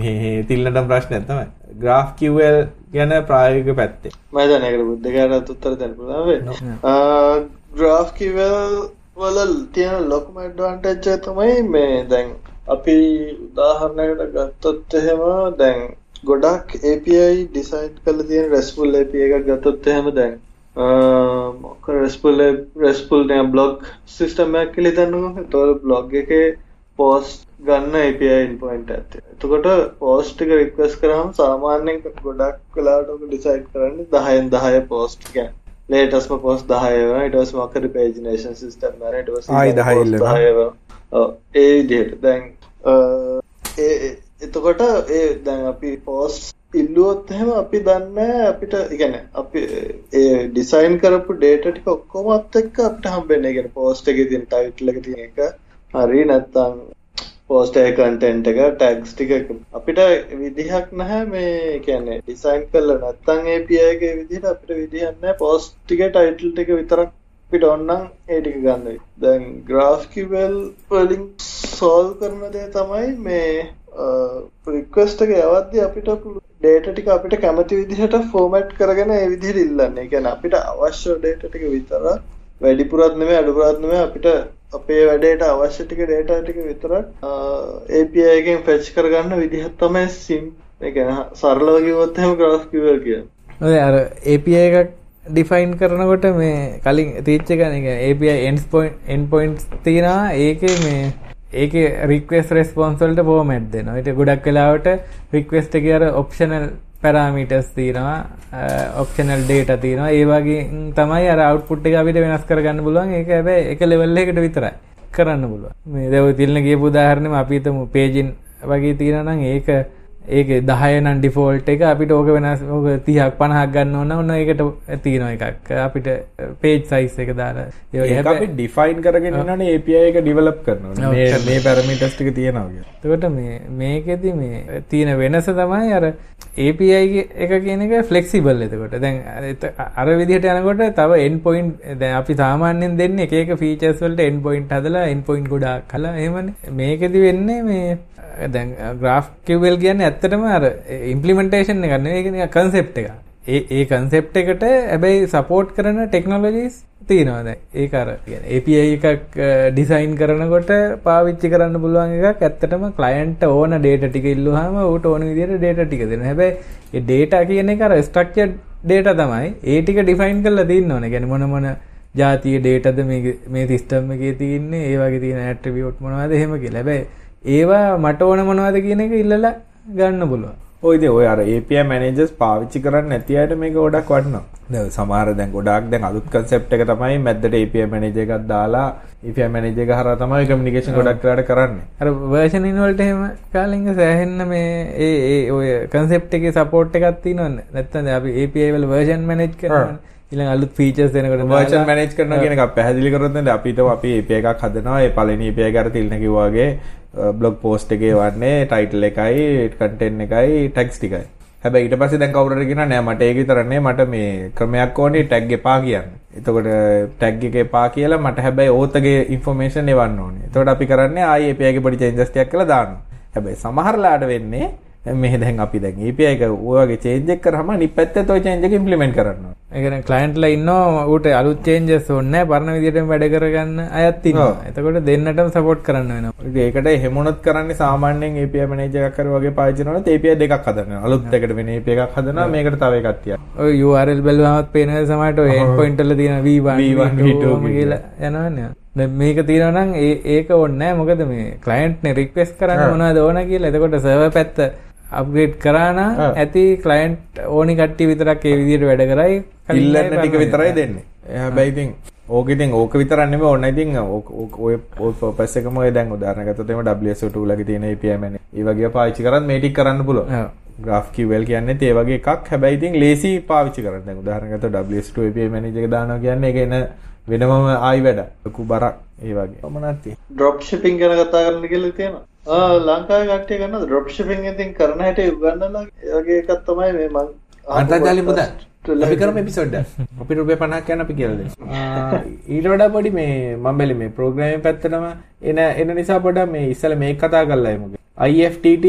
මේ තිල්නටම ප්‍රශ්නයක් තමයි. graph QL ගැන ප්‍රායෝගික පැත්තේ. මම දන්නේ ඒකට බුද්ධඝාතත් උත්තර දෙන්න පුළුවන් graph QL වල තියෙන ලොකුම ඇඩ්වාන්ටේජ් එක තමයි මේ දැන් අපි උදාහරණයකට ගත්තොත් එහෙම දැන් ගොඩක් API ඩිසයින් කරලා තියෙන RESTful API එකක් ගත්තොත් එහෙම දැන් මොකක් RESTful RESTful දැන් බ්ලොග් සිස්ටම් එකක් කියලා හිතන්නකෝ. ඒතකොට බ්ලොග් එකේ පෝස්ට් ගන්න API endpoint එකක් තියෙනවා. එතකොට පෝස්ට් එක රික්වෙස්ට් කරාම සාමාන්‍යයෙන් ගොඩක් වෙලාවට ඔක ඩිසයිඩ් කරන්නේ 10න් 10 පෝස්ට් කියන්නේ. ලේටස්ම පෝස්ට් 10 වෙනවා. ඊට පස්සේ මොකක් හරි පේජිනේෂන් සිස්ටම් එකක් ඊට පස්සේ ආයි 10 ඉල්ලනවා. ඔව් ඒ විදිහට. දැන් එතකොට ඒ දැන් අපි පෝස් ඉල්ලුවොත් එහෙම අපි දන්න අපිට ඉගැන අපි ඒ ඩිසයින් කරපු ඩේටටික ඔක්කොමත් එක්ක අපට හම්බෙන්නේ. ගැන පෝස්ට එක තින් ටයිට්ලක තියෙන එක හරි නැත්තම් පෝස්ටය කන්ටෙන්ට් එක ටැක්ස් ටික අපිට විදිහක් නැහැ මේ කියන්නේ ඩිසයින් කල්ල නැත්තං ඒපියගේ විදිහට අපිට විදිහන්න පෝස්ටික ටයිටල් එක විතරක් පිට ඔන්නම් ඒටික ගන්නයි දැන් ග්‍රාෆ්කිවල් පලින්ස් solve කරන දේ තමයි මේ රික්වෙස්ට් එක යවද්දී අපිට data ටික අපිට කැමති විදිහට format කරගෙන ඒ විදිහට ඉල්ලන්නේ. ඒ කියන්නේ අපිට අවශ්‍ය data ටික විතරක් වැඩිපුරත් නෙමෙයි අඩුපුරත් නෙමෙයි අපිට අපේ වැඩේට අවශ්‍ය ටික data ටික විතරක් API එකෙන් fetch කරගන්න විදිහක් තමයි sim ඒ කියන්නේ සරලව කිව්වොත් එහෙම GraphQL කියන්නේ. ඔය අර API එකක් ඩිෆයින් කරනකොට මේ කලින් තීච්ච ගන එක API endpoints තියෙනවා ඒකේ මේ ඒකේ රික්වෙස්ට් රෙස්පොන්ස් වලට ෆෝමැට් දෙනවා. ඊට ගොඩක් වෙලාවට රික්වෙස්ට් එකේ අර ඔප්ෂනල් පැරාමීටර්ස් තියෙනවා ඔප්ෂනල් ඩේටා තියෙනවා. ඒ වගේ තමයි අර අවුට්පුට් එක අපිට වෙනස් කරගන්න පුළුවන්. ඒක හැබැයි එක ලෙවල් එකකට විතරයි කරන්න පුළුවන්. මේ දැන් ඔය තිල්න කියපු උදාහරණෙම අපි හිතමු පේජින් වගේ තියෙනවා නම් ඒක ඒක 10 නම් ඩිෆෝල්ට් එක අපිට ඕක වෙනස් ඕක 30ක් 50ක් ගන්න ඕන ඕන ඒකට තියෙනවා එකක් අපිට පේජ් සයිස් එක දාලා ඩිෆයින් කරගෙන ඉන්නනේ API එක ඩෙවලොප් කරනවා මේ මේ පැරමීටර්ස් ටික තියෙනවා කියලා. එතකොට මේ මේකෙදි මේ තියෙන වෙනස තමයි අර API එක කියන එක ෆ්ලෙක්සිබල් එතකොට. දැන් අර විදිහට යනකොට තව end point දැන් අපි සාමාන්‍යයෙන් දෙන්නේ එක ෆීචර්ස් වලට end point හදලා end point ගොඩාක් කළා එහෙමනේ. මේකෙදි වෙන්නේ මේ දැන් ග්‍රාෆ් කිවල් කියන්න ඇත්තටම අර ඉම්පලිමෙන්ටේෂන් එක නෙවෙයි ඒක කන්සෙප්ට් එක. ඒ ඒ කන්සෙප්ට් එකට හැබැයි සපෝට් කරන ටෙක්නොලොජිස් තියෙනවා දැන් ඒක අර කියන්නේ API එකක් ඩිසයින් කරනකොට පාවිච්චි කරන්න පුළුවන් එකක් ඇත්තටම ක්ලයන්ට් ඕන data ටික ඉල්ලුවාම ඌට ඕන විදිහට data ටික දෙනවා. හැබැයි ඒ data කියන එක අර ස්ට්‍රක්චර්ඩ් data තමයි. ඒ ටික ඩිෆයින් කරලා තියෙන්න ඕනේ. කියන්නේ මොන මොන ජාතිය dataද මේ මේ සිස්ටම් එකේ තියෙන්නේ, ඒ වගේ තියෙන ඇට්‍රිබියුට් මොනවද එහෙම කියලා. හැබැයි ඒවා මට ඕන මොනවද කියන එක ඉල්ලලා ගන්න පුළුවන්. ඔය ඉතින් ඔය අර API managers පාවිච්චි කරන්නේ නැති අයට මේක ගොඩක් වටිනවා. දැන් සමහර දැන් ගොඩාක් දැන් අලුත් concept එක තමයි මැද්දට API manager එකක් දාලා API manager එක හරහා තමයි communication ගොඩක් වෙලාට කරන්නේ. අර version in වලට එහෙම කාලෙක සෑහෙන්න මේ ඒ ඒ ඔය concept එකේ support එකක් තියෙනවනේ. නැත්නම් දැන් අපි API වල version manage කරනවානේ. ඊළඟ අලුත් ෆීචර්ස් දෙනකොට version manage කරනවා කියන එක පැහැදිලි කරොත් නේද අපි හිතමු අපි API එකක් හදනවා ඒ පළවෙනි API එක අර තිල්න කිව්වා වගේ බ්ලොග් පෝස්ට් එකේ වන්නේ ටයිටල් එකයි කන්ටෙන්ට් එකයි ටැග්ස් ටිකයි හැබැයි ඊට පස්සේ දැන් කවුරුහරි කියනවා නෑ මට ඒක විතර නේ මට මේ ක්‍රමයක් ඕනේ ටැග් එපා කියන්න. එතකොට ටැග් එක එපා කියලා මට හැබැයි ඕතගේ ඉන්ෆෝමේෂන් එවන්න ඕනේ. එතකොට අපි කරන්නේ ආයේ API එකේ පොඩි චේන්ජස් ටිකක් කරලා දානවා. හැබැයි සමහරලාට වෙන්නේ මෙහ දැන් අපි දැන් API එක ඔය වගේ චේන්ජ් එක කරාම අනිත් පැත්තේ ඔය චේන්ජ් එක ඉම්ප්ලිමන්ට් කරන්න ඕනේ. ඒ කියන්නේ ක්ලයන්ට්ලා ඉන්නවා ඌට අලුත් චේන්ජස් ඕනේ නැහැ පරණ විදිහටම වැඩ කරගන්න අයත් ඉන්නවා. එතකොට දෙන්නටම සපෝට් කරන්න වෙනවා. ඉතින් ඒකට එහෙමොනොත් කරන්නේ සාමාන්‍යයෙන් API මැනේජර් එකක් කර වගේ පාවිච්චි කරනකොට API දෙකක් හදනවා. අලුත් එකට වෙන API එකක් හදනවා මේකට තව එකක් තියනවා. ඔය URL බැලුවමත් පේන සමහරට ඔය end point වල තියෙන V1 V1 V2 කියලා යනවනේ. මේක තියෙනවා නම් ඒ ඒක ඕනේ නැහැ. මොකද මේ ක්ලයන්ට් නේ රික්වෙස්ට් කරන්නේ මොනවද ඕන කියලා. එතකොට සර්වර් පැත්ත අප්ග්‍රේඩ් කරාන ඇති කලයින්ට් ඕනි කට්ටි විතරක් ඒ විදිහට වැඩ කරයි ඉල්ලන්න ටික විතරයි දෙන්නේ. හැබැයි ඉතින් ඕක නෙමෙයි ඕන ඉතින් ඔය ඔය දැන් එimhe WSO2 ලගේ තියෙන API මැනේ. ඒ වගේ පාවිච්චි කරන් මේ ටික කරන්න පුළුවන්. GraphQL කියන්නේ ඒ වගේ එකක්. හැබැයි ඉතින් ලේසි පාවිච්චි කරන්න. දැන් උදාහරණ ගත්තොත් WSO2 API මැනේජර් එක දානවා කියන්නේ ඒක එන වෙනමම ආයි වැඩ. ලොකු බරක් ඒ වගේ. තියෙන. ඩ්‍රොප් ෂිපින් ගැන කතා කරන්න කියලා තියෙනවා. ලංකාවේ කට්ටිය කරනවා ඩ්‍රොප් ෂිපින් ඉතින් කරන හැටි උගන්නලා ඒ වගේ එකක් තමයි මේ මං අන්තර්ජාලය මුදල් අපි කරමු එපිසෝඩ් එක. අපි රුපියල් 50ක් යන අපි කියලා දෙමු. ඊට වඩා පොඩි මේ මම බැලි මේ ප්‍රෝග්‍රෑමින් පැත්තටම එන එන නිසා පොඩ්ඩක් මේ ඉස්සෙල්ලා මේක කතා කරලා එමු. IFTT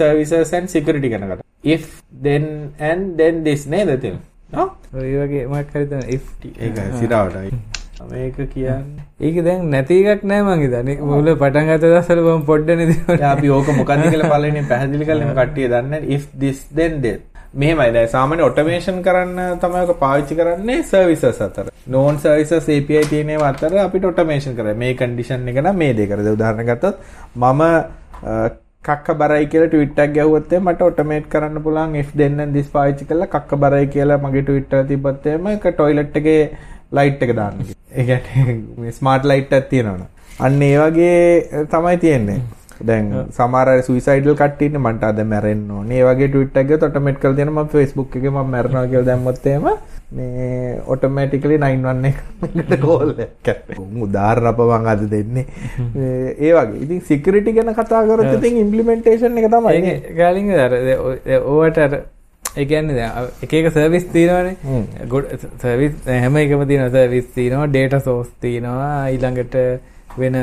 services and security ගැන කතා. if then and then this නේද තියෙන්නේ? ඔව්. ඔය වගේ මොකක් හරි තමයි if ඒක සිරාවටයි. මේක කියන්නේ ඒක දැන් නැති එකක් නෑ මං හිතන්නේ. මුල පටන් ගත්ත දවස්වල මම පොඩ්ඩනේ දිනුවා අපි ඕක මොකක්ද කියලා පළවෙනි පැහැදිලි කරලා මේ කට්ටිය දන්නේ if this then that. මෙහෙමයි. දැන් සාමාන්‍ය ඔටෝමේෂන් කරන්න තමයි ඔක පාවිච්චි කරන්නේ සර්විසස් අතර. නෝන් සර්විසස් API තියෙන ඒවා අතර අපිට ඔටෝමේෂන් කරලා. මේ කන්ඩිෂන් එක නම් මේ දෙක. කරද උදාහරණ ගත්තොත් මම කක්ක බරයි කියලා ට්වීට් එකක් ගැහුවොත් මට ඔටෝමේට් කරන්න පුළුවන් if then and this පාවිච්චි කරලා කක්ක බරයි කියලා මගේ ට්වීට් එක තිබ්බත් එහෙම ඒක ටොයිලට් එකේ ලයිට් එක දාන්න. ඒ ස්මාර්ට් ලයිට් එකක් තියෙනවනේ. අන්න ඒ වගේ තමයි තියෙන්නේ. දැන් සමහර අය සුයිසයිඩල් කට්ටිය ඉන්නේ මන්ට අද මැරෙන්න ඕනේ. ඒ වගේ ට්වීට් එකක් ගියොත් ඔටෝමේට් කරලා දෙනවා මම Facebook එකේ මම මැරෙනවා කියලා දැම්මොත් එහෙම මේ ඔටෝමැටිකලි 91 එකට කෝල් එකක්. උදාහරණ අප මං අද දෙන්නේ. ඒ වගේ. ඉතින් සිකියුරිටි ගැන කතා කරොත් ඉතින් ඉම්ප්ලිමන්ටේෂන් එක තමයි. ඒක ගාලින්ග එකන්න එක සර්විස් තියෙනවානේ. ගොඩ සර්විස් හැම එකම තියෙන සර්විස් තියෙනවා ඩේට සෝස් තියෙනවා ඊළඟට වෙන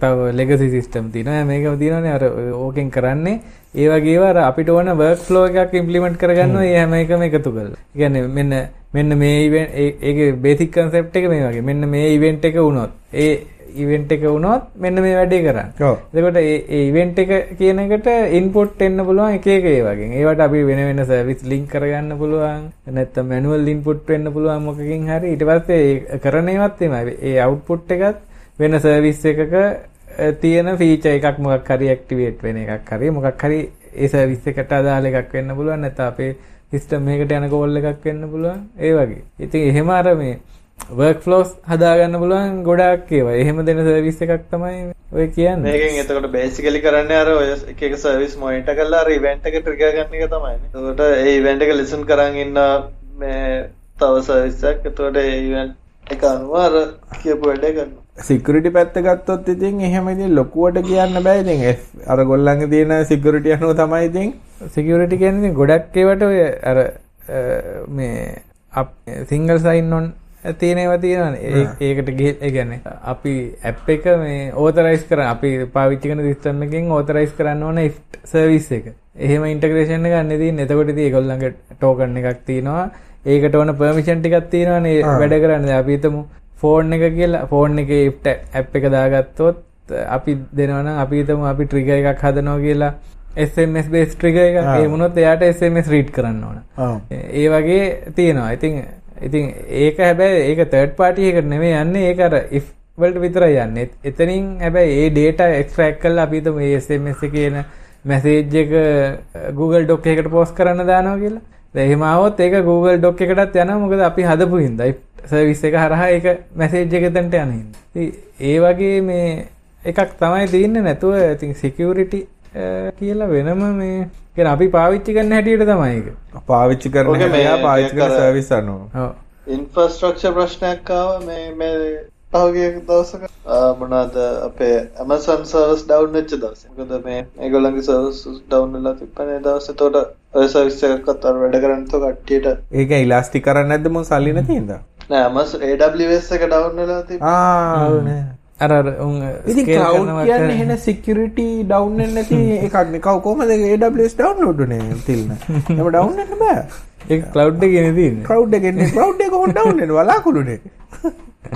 තව ලෙගසි සිස්ටම් තියෙනවා. මේකම තියෙනවානේ. අර ඕකෙන් කරන්නේ. ඒ වගේ අර අපිට ඕන වර්ක් ෆ්ලෝ එකක් ඉම්ප්ලිමන්ට් කරගන්නවා. ඒ හැම එකම එකතු. ඒ කියන්නේ මෙන්න මෙන්න මේ ඒකේ බේසික් කන්සෙප්ට් එක මේ වගේ. මෙන්න මේ ඉවෙන්ට් එක වුණොත් ඒ ඉවෙන්ට් එක වුණොත් මෙන්න මේ වැඩේ කරන්න. එතකොට ඒ ඉවෙන්ට් එක කියන එකට ඉන්පුට් එන්න පුළුවන් එක එක ඒ වගේ. ඒවට අපි වෙන වෙන සර්විස් ලින්ක් කරගන්න පුළුවන්. නැත්නම් මැනුවල් ඉන්පුට් වෙන්න පුළුවන් මොකකින් හරි. ඊට පස්සේ කරන ඒවත් එමය. ඒ අවුට්පුට් එකත් වෙන සර්විස් එකක තියෙන ෆීචර් එකක් මොකක් හරි ඇක්ටිවේට් වෙන එකක් හරි මොකක් හරි ඒ සර්විස් එකට අදාළ එකක් වෙන්න පුළුවන් නැත්නම් අපේ සිස්ටම් එකකට යන කෝල් එකක් වෙන්න පුළුවන් ඒ වගේ. ඉතින් එහෙම අර මේ වර්ක් ෆ්ලෝස් හදාගන්න පුළුවන් ගොඩක් ඒවා. එහෙම දෙන සර්විස් එකක් තමයි ඔය කියන්නේ. මේකෙන් එතකොට බේසිකලි කරන්නේ අර ඔය එක එක සර්විස් මොනිටර් කරලා අර ඉවෙන්ට් එක ට්‍රිගර් ගන්න එක තමයි. එතකොට ඒ ඉවෙන්ට් එක ලිසන් කරන් ඉන්න මේ තව සර්විස් එකක්. එතකොට ඒ ඉවෙන්ට් එක අනුව අර කියපු වැඩේ කරනවා. සිකියුරිටි පැත්ත ගත්තොත් ඉතින් එහෙම ඉතින් ලොකුවට කියන්න බෑ ඉතින් අර ගොල්ලන්ගේ තියෙන සිකියුරිටි අනුව තමයි ඉතින් සිකියුරිටි කියන්නේ ගොඩක් ඒවට ඔය අර මේ සිංගල් සයින් ඔන් තියෙන ඒවා තියෙනවානේ ඒකට ගිහින් ඒ කියන්නේ අපි ඇප් එක මේ ඕතරයිස් කරන අපි පාවිච්චි කරන සිස්ටම් එකෙන් ඕතරයිස් කරන්න ඕන ඉෆ්ට් සර්විස් එක. එහෙම ඉන්ටග්‍රේෂන් එක ගන්න තියෙන්නේ. එතකොට ඉතින් ඒගොල්ලන්ගේ ටෝකන් එකක් තියෙනවා. ඒකට ඕන පර්මිෂන් ටිකක් තියෙනවානේ වැඩ කරන්න. අපි හිතමු ෆෝන් එක කියලා ෆෝන් එකේ ඉෆ්ට් ඇප් එක දාගත්තොත් අපි දෙනවා නම් අපි හිතමු අපි ට්‍රිගර් එකක් හදනවා කියලා SMS based trigger එකක් ඒ වුණොත් එයාට SMS read කරන්න ඕන. ඒ වගේ තියෙනවා. ඉතින් ඉතින් ඒක හැබැයි ඒක තර්ඩ් පාටි එකට නෙමෙයි යන්නේ ඒක අර if වලට විතරයි යන්නේ. එතනින් හැබැයි ඒ data extract කරලා අපි හිතමු මේ SMS එකේ එන මැසේජ් එක Google ඩොක් එකකට පෝස්ට් කරන්න දානවා කියලා. දැන් එහෙම ආවොත් ඒක Google ඩොක් එකටත් යනවා මොකද අපි හදපු හින්දා. සර්විස් එක හරහා ඒක මැසේජ් එක එතනට යන හින්දා. ඒ වගේ මේ එකක් තමයි තියෙන්නේ නැතුව ඉතින් සිකියුරිටි eh, කියලා වෙනම මේ කියන අපි පාවිච්චි කරන හැටියට තමයි ඒක. පාවිච්චි කරන හැටියා පාවිච්චි කරන සර්විස් අනුව. ඔව්. ඉන්ෆ්‍රස්ට්‍රක්චර් ප්‍රශ්නයක් ආවා මේ මේ පහුගිය දවසක මොනවාද අපේ Amazon සර්වර්ස් ඩවුන් වෙච්ච දවසේ. මොකද මේ ඒගොල්ලන්ගේ සර්වර්ස් ඩවුන් වෙලා තිබ්බනේ දවසේ. එතකොට ඔය සර්විස් එකක්වත් අර වැඩ කරන්න තෝ කට්ටියට ඒක ඉලාස්ටික් කරන්නේ නැද්ද මොන් සල්ලි නැති හින්දා? නෑ Amazon AWS එක ඩවුන් වෙලා තිබ්බා. ආ. අර උන් ඉතින් කවුඩ් කියන්නේ එහෙන සිකියුරිටි ඩවුන් වෙන්නේ නැති එකක් නේ. කව කොහමද AWS ඩවුන්ලෝඩ් උනේ තිල්න? එහෙම ඩවුන් වෙන්න බෑ. ඒක ක්ලවුඩ් එකේ නේ තියෙන්නේ. ක්ලවුඩ් එකේ නේ ක්ලවුඩ් එක කොහොමද ඩවුන් වෙන්නේ? වලාකුළුනේ.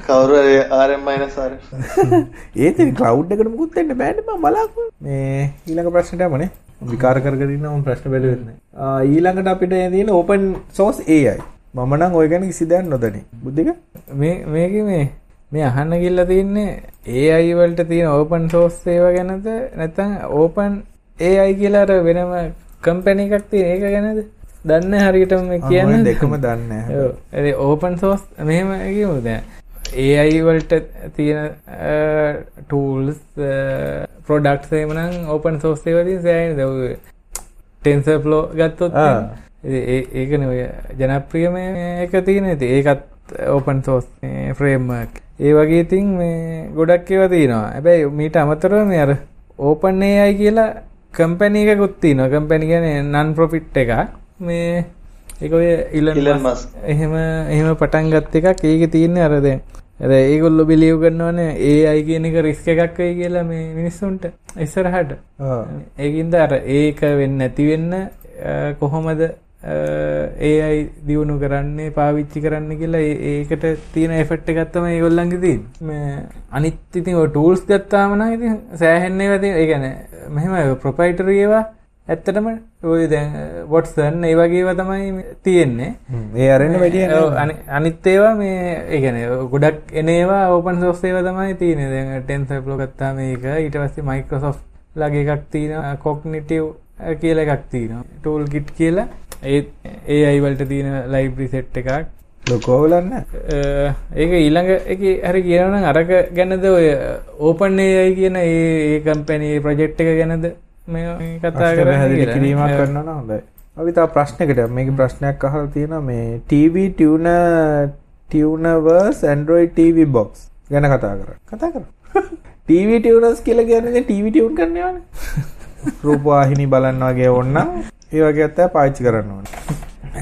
කවුරු හරි RM RM. ඒත් ක්ලවුඩ් එකට මුකුත් වෙන්න බෑනේ මම බලාකුළු. මේ ඊළඟ ප්‍රශ්නට යමුනේ. විකාර කර කර ඉන්න මම ප්‍රශ්න බැලුවෙත් නෑ. ඊළඟට අපිට තියෙන ඕපන් සෝස් AI. මම නම් ඔය ගැන කිසි දෙයක් නොදනි. බුද්ධික මේ මේකේ මේ මේ අහන්න ගිල්ල තියන්නේ AI වලට තියෙන ඕපන් සෝස් ඒවා ගැනද? නැත්නම් ඕපන් AI කියලා අර වෙනම කම්පැනි එකක් තියෙන ඒක ගැනද? දන්නේ හරියටම කියන්නේ. දෙකම දන්නේ නැහැ. ඕපන් සෝස් මෙහෙම කියමු දැන්. AI වලට තියෙන ටූල්ස් ප්‍රොඩක්ට්ස් එහෙම නම් ඕපන් සෝස් ඒවා තියෙන සෑහෙන ඔය TensorFlow ගත්තොත් ඒකනේ ඔය ජනප්‍රියම එක තියෙන. ඉතින් ඒකත් ඕපන් සෝස් ෆ්‍රේම්වර්ක් ඒ වගේ ඉතින් මේ ගොඩක් ඒවා තියෙනවා. හැබැයි මීට අමතරව මේ අර ඕපන් AI කියලා කම්පැනි එකකුත් තියෙනවා. කම්පැනි කියන්නේ නන් ප්‍රොෆිට් එකක්. මේ ඒක ඔය ඉලන් මස්ක් එහෙම එහෙම පටන් ගත්ත එකක්. ඒකේ තියෙන්නේ අර දැන් අර ඒගොල්ලෝ බිලිව් කරනවනේ AI කියන එක රිස්ක් එකක් වෙයි කියලා මේ මිනිස්සුන්ට ඉස්සරහට. ඒකින්ද අර ඒක වෙන්නේ නැති වෙන්න කොහොමද AI දියුණු කරන්නේ පාවිච්චි කරන්න කියලා ඒකට තියෙන එෆෙක්ට් එකක් තමයි ඒගොල්ලන්ගේ තියෙන්නේ. මේ අනිත් ඉතින් ටූල්ස් ගත්තාම නම් ඉතින් සෑහෙන්න ඒවා තියෙන. ඒ කියන්නේ මෙහෙම ප්‍රොප්‍රයිටරි ඒවා ඇත්තටම ඔය දැන් වොට්සන් ඒ වගේ ඒවා තමයි තියෙන්නේ. ඒ අරෙන්න වැඩි අනිත් ඒවා මේ ඒ කියන්නේ ගොඩක් එන ඒවා ඕපන් සෝස් ඒවා තමයි තියෙන්නේ. දැන් TensorFlow ගත්තාම මේක ඊට පස්සේ Microsoft ලගේ එකක් තියෙනවා Cognitive කියලා එකක් තියෙනවා. Tool kit කියලා ඒත් ඒ අයිවලට තියෙන ලයිබ්‍රි සෙට් එකක්. ලොකෝවලන්න ඒක ඊළඟ එක හරි කියනනම් අරක ගැනද ඔය ඕපන් ඒයි කියන ඒ කම්පැනී ප්‍රජෙක්් එක ගැනද මේ කතා කර කිරීමක් කරන්න හොඳයි. අවිතා ප්‍රශ්නකට මේක ප්‍රශ්නයක් අහල තියෙන මේ TV ටියන ටියනවර්ස් ඇන්ඩරෝයි TV බොක්ස් ගැන කතා කර කතා කර TV ටියනස් කියල ගැනද TV ටියවුන් කරන්නවන රූපවාහිනි බලන්න වගේ ඔන්නම් ඒ වගේ අත්තෑ පාච්චි කරන්න ඕන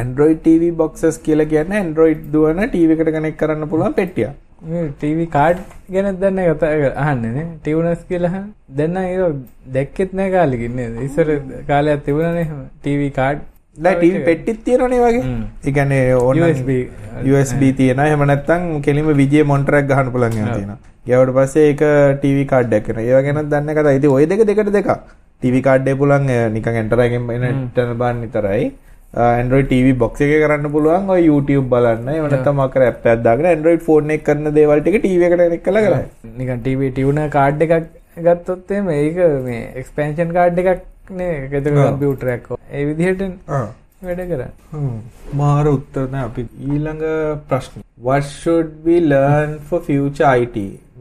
Android TV boxes කියලා කියන්නේ Android දුවන TV එකට කනෙක්ට් කරන්න පුළුවන් පෙට්ටියක්. මේ TV කාඩ් ගැන දන්න කතා අහන්නේ නේ ටියුනර්ස් කියලා දැන් නම් ඒක දැක්කෙත් නෑ කාලෙකින් නේද ඉස්සර කාලයක් තිබුණානේ TV කාඩ් දැන් TV පෙට්ටිත් තියෙනවනේ වගේ. ඒ කියන්නේ USB USB තියෙනවා. එහෙම නැත්නම් කෙලින්ම විජේ මොනිටර් එකක් ගහන්න පුළුවන් ඒවා තියෙනවා. ගියාට පස්සේ ඒක TV කාඩ් එකක් කරනවා. ඒවා ගැන දන්න කතා. ඉතින් ওই දෙක දෙකට දෙකක්. TV කාඩ්ඩේ පුළන් නිකන් එන්ටරගෙන් එන ටන බාන් විතරයි. Android TV box එකේ කරන්න පුළුවන් YouTube බලන්න. එහෙම නැත්නම් අකර ඇප් එකක් දාගෙන Android phone එක කරන දේවල් ටික TV එකට කනෙක්ට් කරලා කරයි. නිකන් TV tuner කාඩ් එකක් ගත්තොත් එහෙම ඒක මේ එක්ස්පැන්ෂන් කාඩ් එකක් නේ. ඒකද කම්පියුටරයක් ඒ විදිහට වැඩ කරන්නේ. මාර උත්තර නෑ. අපි ඊළඟ ප්‍රශ්න. What should we learn for future IT?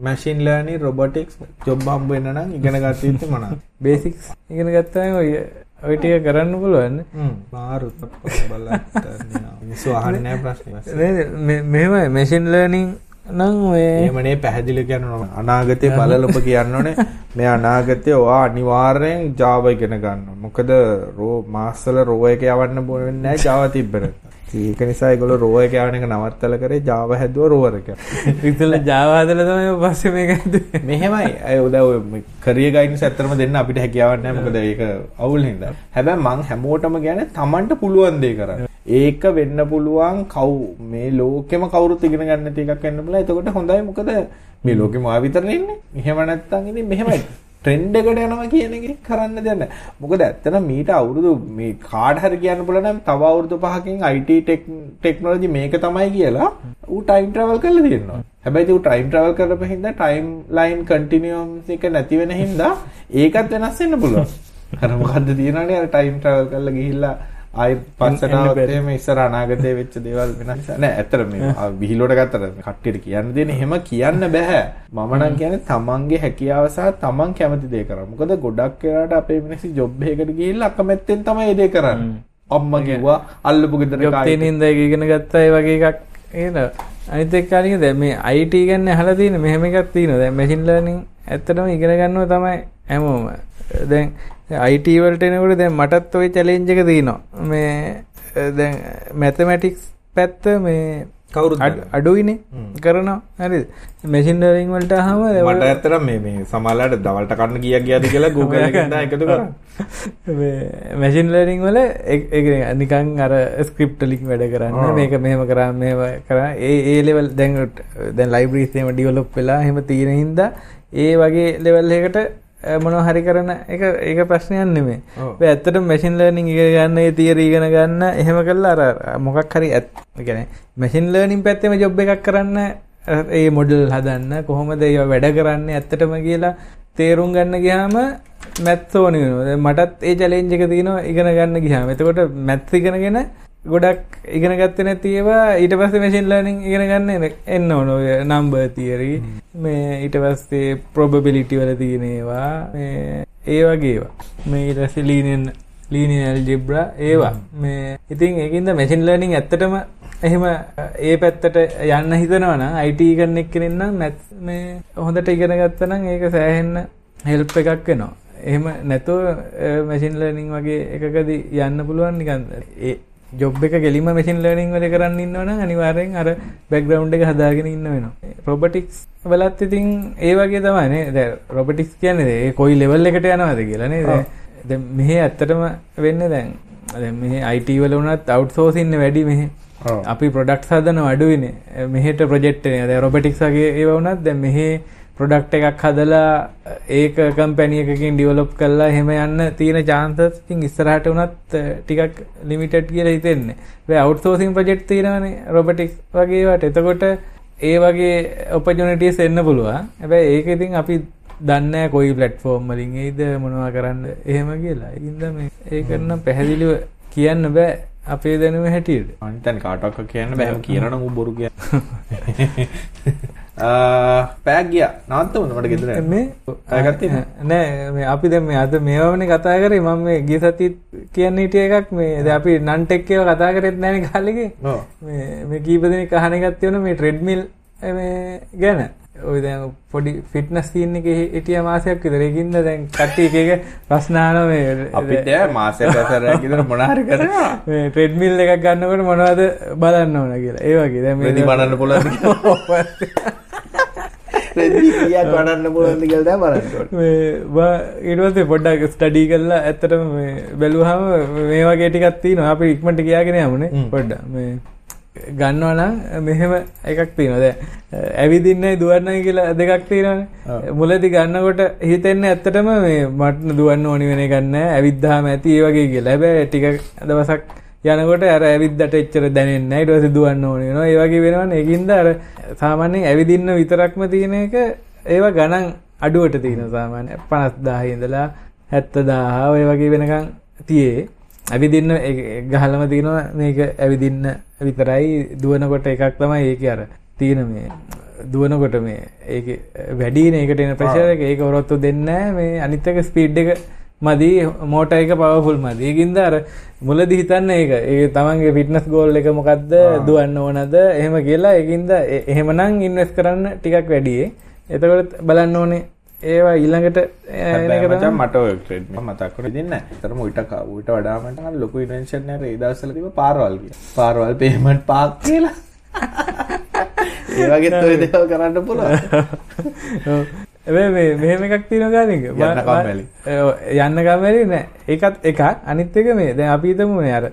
Machine learning robotics job හම්බ වෙන්න නම් ඉගෙන ගන්න යුත්තේ මොනවද? බේසික්ස් ඉගෙන ගත්තාම ඔය ඔය ටික කරන්න පුළුවන්. හ්ම් මාරු බලන්න මිනිස්සු අහන්නේ නැහැ ප්‍රශ්නේ. මෙහෙමයි මැෂින් ලර්නින් ඔය එහෙමනේ පැහැදිලි කරනවා අනාගතේ බලලොබ කියන්න ඕනේ මේ අනාගතේ ඔයා අනිවාර්යෙන් Java ඉගෙන ගන්න. මොකද රෝ මාස්සල රෝ එක යවන්න නැහැ Java තිබ්බට. ඒක නිසා ඒගොල්ලෝ රෝ එක යවන එක නවත්තලා කරේ Java හැදුවා රෝවර් එක. ඉතින් Java හදලා තමයි පස්සේ මේක හැදුවේ. මෙහෙමයි. අය උදා ඔය කරියර් ගයිඩන්ස් ඇත්තටම දෙන්න අපිට හැකියාවක් නැහැ. මොකද ඒක අවුල් හින්දා. හැබැයි මං හැමෝටම කියන්නේ Tamanට පුළුවන් දේ කරන්න. ඒක වෙන්න පුළුවන් කව් මේ ලෝකෙම කවුරුත් ඉගෙන ගන්න නැති එකක් වෙන්න පුළුවන්. එතකොට හොඳයි මොකද මේ ලෝකෙම ආ විතරනේ ඉන්නේ. එහෙම නැත්තම් ඉතින් මෙහෙමයි. ට්‍රෙන්ඩ් එකට යනවා කියන එක කරන්න දෙයක් නැහැ. මොකද ඇත්තටම මීට අවුරුදු මේ කාඩ් හරි කියන්න පුළුවන් නම් තව අවුරුදු 5කින් IT ටෙක්නොලොජි මේක තමයි කියලා ඌ ටයිම් ට්‍රැවල් කරලා තියෙනවා. හැබැයි ඌ ටයිම් ට්‍රැවල් කරපු හින්දා ටයිම් ලයින් කන්ටිනියුම්ස් එක නැති වෙන හින්දා ඒකත් වෙනස් වෙන්න පුළුවන්. අර මොකද්ද තියෙනවනේ අර ටයිම් ට්‍රැවල් කරලා ගිහිල්ලා ආයි පස්සට ආවොත් එහෙම ඉස්සර අනාගතයේ වෙච්ච දේවල් වෙනස්. නෑ ඇත්තට මේ විහිළුවට ගත්තට කට්ටියට කියන්න දෙන්නේ එහෙම කියන්න බෑ. මම නම් කියන්නේ තමන්ගේ හැකියාව සහ තමන් කැමති දේ කරන්න. මොකද ගොඩක් වෙලාවට අපේ මිනිස්සු ජොබ් එකකට ගිහිල්ලා අකමැත්තෙන් තමයි ඒ දේ කරන්නේ. අම්මා කිව්වා අල්ලපු ගෙදර ජොබ් තියෙන හින්දා ඒක ඉගෙන ගත්තා ඒ වගේ එකක් ඒන අනිත් එක්ක අනික දැන් මේ IT ගැන අහලා තියෙන මෙහෙම එකක් තියෙනවා. දැන් මැෂින් ලර්නින් ඇත්තටම ඉගෙන ගන්නවා තමයි හැමෝම. දැන් IT වලට එනකොට දැන් මටත් ওই චැලෙන්ජ් එක තියෙනවා. මේ දැන් මැතමැටික්ස් පැත්ත මේ කවුරුත් අඩුයිනේ කරනවා. හරිද මැෂින් ලර්නින් වලට අහම මට ඇත්තටම මේ මේ සමහරවිට දවල්ට කන්න ගියා ගියාද කියලා Google එකෙන් එකතු කරා. මැෂින් ලර්නින් වල නිකන් අර ස්ක්‍රිප්ට් වලින් වැඩ කරන්න. මේක මෙහෙම කරා මෙහෙම කරා. ඒ ඒ ලෙවල් දැන් දැන් ලයිබ්‍රරිස් එහෙම ඩෙවලොප් වෙලා එහෙම තියෙන හින්දා ඒ වගේ ලෙවල් එකකට මොනවා හරි කරන එක ඒක ප්‍රශ්නයක් නෙමෙයි. ඔය ඇත්තටම මැෂින් ලර්නින් ඉගෙන ගන්න ඒ තියරි ඉගෙන ගන්න එහෙම කළා අර මොකක් හරි ඇත් කියන්නේ මැෂින් ලර්නින් පැත්තේම ජොබ් එකක් කරන්න ඒ මොඩල් හදන්න කොහොමද ඒවා වැඩ කරන්නේ ඇත්තටම කියලා තේරුම් ගන්න ගියාම මැත්ස් ඕනි වෙනවා. මටත් ඒ චැලෙන්ජ් එක තියෙනවා ඉගෙන ගන්න ගියාම. එතකොට මැත්ස් ඉගෙනගෙන ගොඩක් ඉගෙන ගත්තේ නැති ඒවා ඊට පස්සේ මැෂින් ලර්නින් ඉගෙන ගන්න එන්න ඕන ඔය නම්බර් තියරි මේ ඊට පස්සේ probability වල තියෙන ඒවා මේ ඒ වගේ ඒවා. මේ ඊට පස්සේ linear linear algebra ඒවා. මේ ඉතින් ඒකින්ද මැෂින් ලර්නින් ඇත්තටම එහෙම ඒ පැත්තට යන්න හිතනවා නම් IT ඉගෙන එක්කෙනෙක් නම් maths මේ හොඳට ඉගෙන ගත්තා නම් ඒක සෑහෙන්න හෙල්ප් එකක් වෙනවා. එහෙම නැතුව මැෂින් ලර්නින් වගේ එකකදී යන්න පුළුවන් නිකන් ඒ ජොබ් එක ගෙලිම මැෂින් ලර්නින් වල කරන්න ඉන්නවනම් අනිවාර්යෙන් අර බෑග්ග්‍රවුන්ඩ් එක හදාගෙන ඉන්න වෙනවා. රොබොටික්ස් වලත් ඉතින් ඒ වගේ තමයි නේ. දැන් රොබොටික්ස් කියන්නේ ඒ කොයි ලෙවල් එකට යනවද කියලා නේද? දැන් මෙහි ඇත්තටම වෙන්නේ දැන් දැන් මෙහි IT වල වුණත් අවුට්සෝසින් වැඩි මෙහි. අපි ප්‍රොඩක්ට් හදන අඩුයිනේ. මෙහෙට ප්‍රොජෙක්ට් එක. දැන් රොබොටික්ස් වගේ ඒවා වුණත් දැන් මෙහි ප්‍රොඩක්ට් එකක් හදලා ඒක කම්පැනි එකකින් ඩිවලොප් කරලා එහෙම යන්න තියෙන ඉතින් ඉස්සරහට උනත් ටිකක් ලිමිටඩ් කියලා හිතෙන්නේ. ඒ අවුට්සෝසින් ප්‍රොජෙක්ට් තියෙනවානේ රොබොටික්ස් වගේ ඒවාට. එතකොට ඒ වගේ ඔපචුනිටිස් එන්න පුළුවන්. හැබැයි ඒක ඉතින් අපි දන්නේ කොයි ප්ලැට්ෆෝම් වලින් එයිද මොනවා කරන්න එහෙම කියලා. ඒකින්ද මේ ඒක නම් පැහැදිලිව කියන්න බෑ. අපේ දැනුම හැටියට අනිතන් කාටක් කියන්න බැහම කියනන බොරු කිය පෑග ගිය. නාත්තම මට ගෙදර මේ ඇගත්ත නෑ මේ අපි දැම අද මේවන කතා කරේ මම මේ ගිය සති කියන්න හිටිය එකක් මේ ද අපි නන්ටෙක්කව කතා කරෙත් නෑන කාලෙක. මේ කීපදන කහනගත් වන මේ ට්‍රෙඩ්මිල් ගැන. ඔය දැන් පොඩි ෆිට්නස් සීන් එකේ හිටිය මාසයක් විතර. ඒකින්ද දැන් කට්ටිය එක එක ප්‍රශ්න අහනවා මේ අපිට මාසයක් අතරක් විතර මොනවා හරි කරනවා. මේ ට්‍රෙඩ්මිල් එකක් ගන්නකොට මොනවද බලන්න ඕන කියලා. ඒ වගේ. දැන් මේ බලන්න පුළුවන් පුළුවන්ද කියලා දැන් බලන්න පස්සේ පොඩ්ඩක් ස්ටඩි කරලා ඇත්තටම මේ බැලුවාම මේ වගේ ටිකක් තියෙනවා අපි ඉක්මනට කියාගෙන යමුනේ පොඩ්ඩක් මේ ගන්නවා නම් මෙහෙම එකක් තියෙනවා. දැන් ඇවිදින්නයි දුවන්නයි කියලා දෙකක් තියෙනවානේ. මුලදී ගන්නකොට හිතෙන්නේ ඇත්තටම මේ මට දුවන්න ඕනි වෙන නැහැ. ඇවිද්දාම ඇති ඒ වගේ කියලා. හැබැයි ටික දවසක් යනකොට අර ඇවිද්දට එච්චර දැනෙන්නේ නැහැ. ඊට පස්සේ දුවන්න ඕනි වෙනවා. ඒ වගේ වෙනවනේ. ඒකින්ද අර සාමාන්‍යයෙන් ඇවිදින්න විතරක්ම තියෙන එක ඒව ගණන් අඩුවට තියෙනවා සාමාන්‍යයෙන් 50000 ඉඳලා 70000 ඔය වගේ වෙනකන් තියේ. ඇවිදින්න ගහලම තියෙනවා මේක ඇවිදින්න විතරයි දුවනකොට එකක් තමයි ඒක අර තියෙන මේ දුවනකොට මේ ඒක වැඩින ඒකට එන ප්‍රෙෂර් එක ඒක වරොත්තු දෙන්නේ මේ අනිත් එක ස්පීඩ් එක මදි මෝටර් එක පවර්ෆුල් මදි. ඒකින්ද අර මුලදී හිතන්නේ ඒක. ඒ තමන්ගේ ෆිට්නස් ගෝල් එක මොකද්ද දුවන්න ඕනද එහෙම කියලා ඒකින්ද එහෙමනම් ඉන්වෙස්ට් කරන්න ටිකක් වැඩි. එතකොට බලන්න ඕනේ ඒවා ඊළඟට මට ඔය ට්‍රෙඩ් මතක් කරලා දෙන්න. ඇත්තටම උිට උිට වඩා මට අර ලොකු ඉන්වෙන්ෂන් එක ඒ දවස්වල තිබ්බ පාරවල් පේමන්ට් පාක් කියලා. ඒ වගේ ඔය දේවල් කරන්න පුළුවන්. මෙහෙම එකක් තියෙනවා ගානික යන්න කම්මැලි. නෑ. ඒකත් එකක්. අනිත් එක මේ දැන් අපි හිතමු මේ අර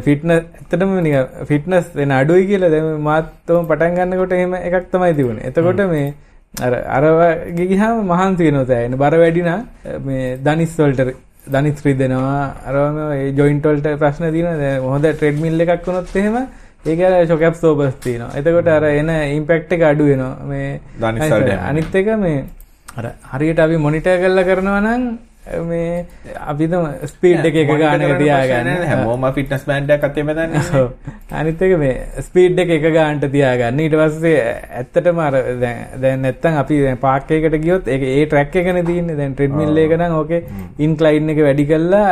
ෆිට්නස් ඇත්තටම නිකන් ෆිට්නස් වෙන අඩුයි කියලා දැන් මාත්ම පටන් ගන්නකොට එහෙම එකක් තමයි තිබුණේ. එතකොට මේ අර අර ගිගිහම මහන්සි වෙනවා තෑගෙන බර වැඩි නම් මේ දනිස් වලට දනිස් රිදෙනවා අරම ඒ ජොයින්ට් වලට ප්‍රශ්න තියෙනවා දැන් හොඳ ට්‍රෙඩ්මිල් එකක් වුණොත් එහෙම ඒක ෂොක් ඇබ්සෝබර්ස් තියෙනවා එතකොට අර එන ඉම්පැක්ට් එක අඩු වෙනවා මේ අනිත් එක මේ අර හරියට අපි මොනිටර් කරලා කරනවා නම් මේ අපිතම ස්පීඩ් එක එක ගානක තියාගන්න. හැමෝම ෆිට්නස් බෑන්ඩයක් අතේ මෙතන්නේ අනිත් එක මේ ස්පීඩ් එක එක ගානට තියාගන්න. ඊට පස්සේ ඇත්තටම අර දැන් නැත්තම් අපි දැන් පාක් එකකට ගියොත් ඒක ඒ ට්‍රැක් එකනේ තියෙන්නේ. දැන් ට්‍රෙඩ්මිල් එක නම් ඕකේ ඉන්ක්ලයින් එක වැඩි කරලා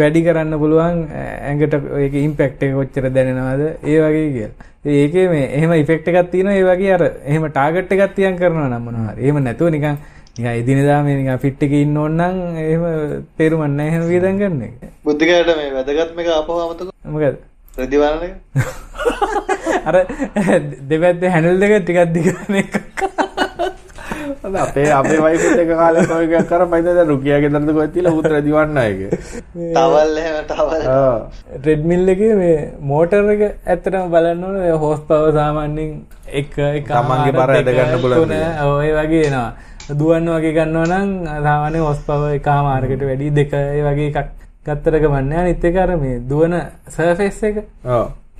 වැඩි කරන්න පුළුවන් ඇඟට ඒක ඉම්පැක්ට් එක කොච්චර දැනෙනවද? ඒ වගේ කියලා. ඒකේ මේ එහෙම ඉෆෙක්ට් එකක් තියෙනවා. ඒ වගේ අර එහෙම ටාගට් එකක් තියන් කරනවා නම් මොනවා හරි. එහෙම නැතුව නිකන් එදිනෙදා මේ නිකන් ෆිට් එකේ ඉන්න ඕන නම් එහෙම තේරුමක් නැහැ එහෙම වියදම් කරන එක. බුද්ධිකයට මේ වැදගත්ම එක ආපහු අමතක. මොකද? ප්‍රතිවරණ එක. අර දෙපැත්තේ හැන්ඩල් දෙක ටිකක් දිගන එක. අපේ අපේ වයිෆුත් එක කාලේ එකක් කර දැන් රුකියාගේ දරද කොහෙද තියලා උත් රෙදිවන්න එක. තවල් එහෙම තවල් ට්‍රෙඩ්මිල් එකේ මේ මෝටර් එක ඇත්තටම බලන්න ඕනේ. හෝස් පවර් සාමාන්‍යයෙන් එක එක තමන්ගේ බර ඇද ගන්න පුළුවන් ඔය වගේ එනවා දුවන්න වගේ ගන්නවා නම් සාමාන්‍ය හෝස් පවර් එකමාරකට වැඩි දෙක වගේ එකක් අනිත් එක අර මේ දුවන සර්ෆේස් එක.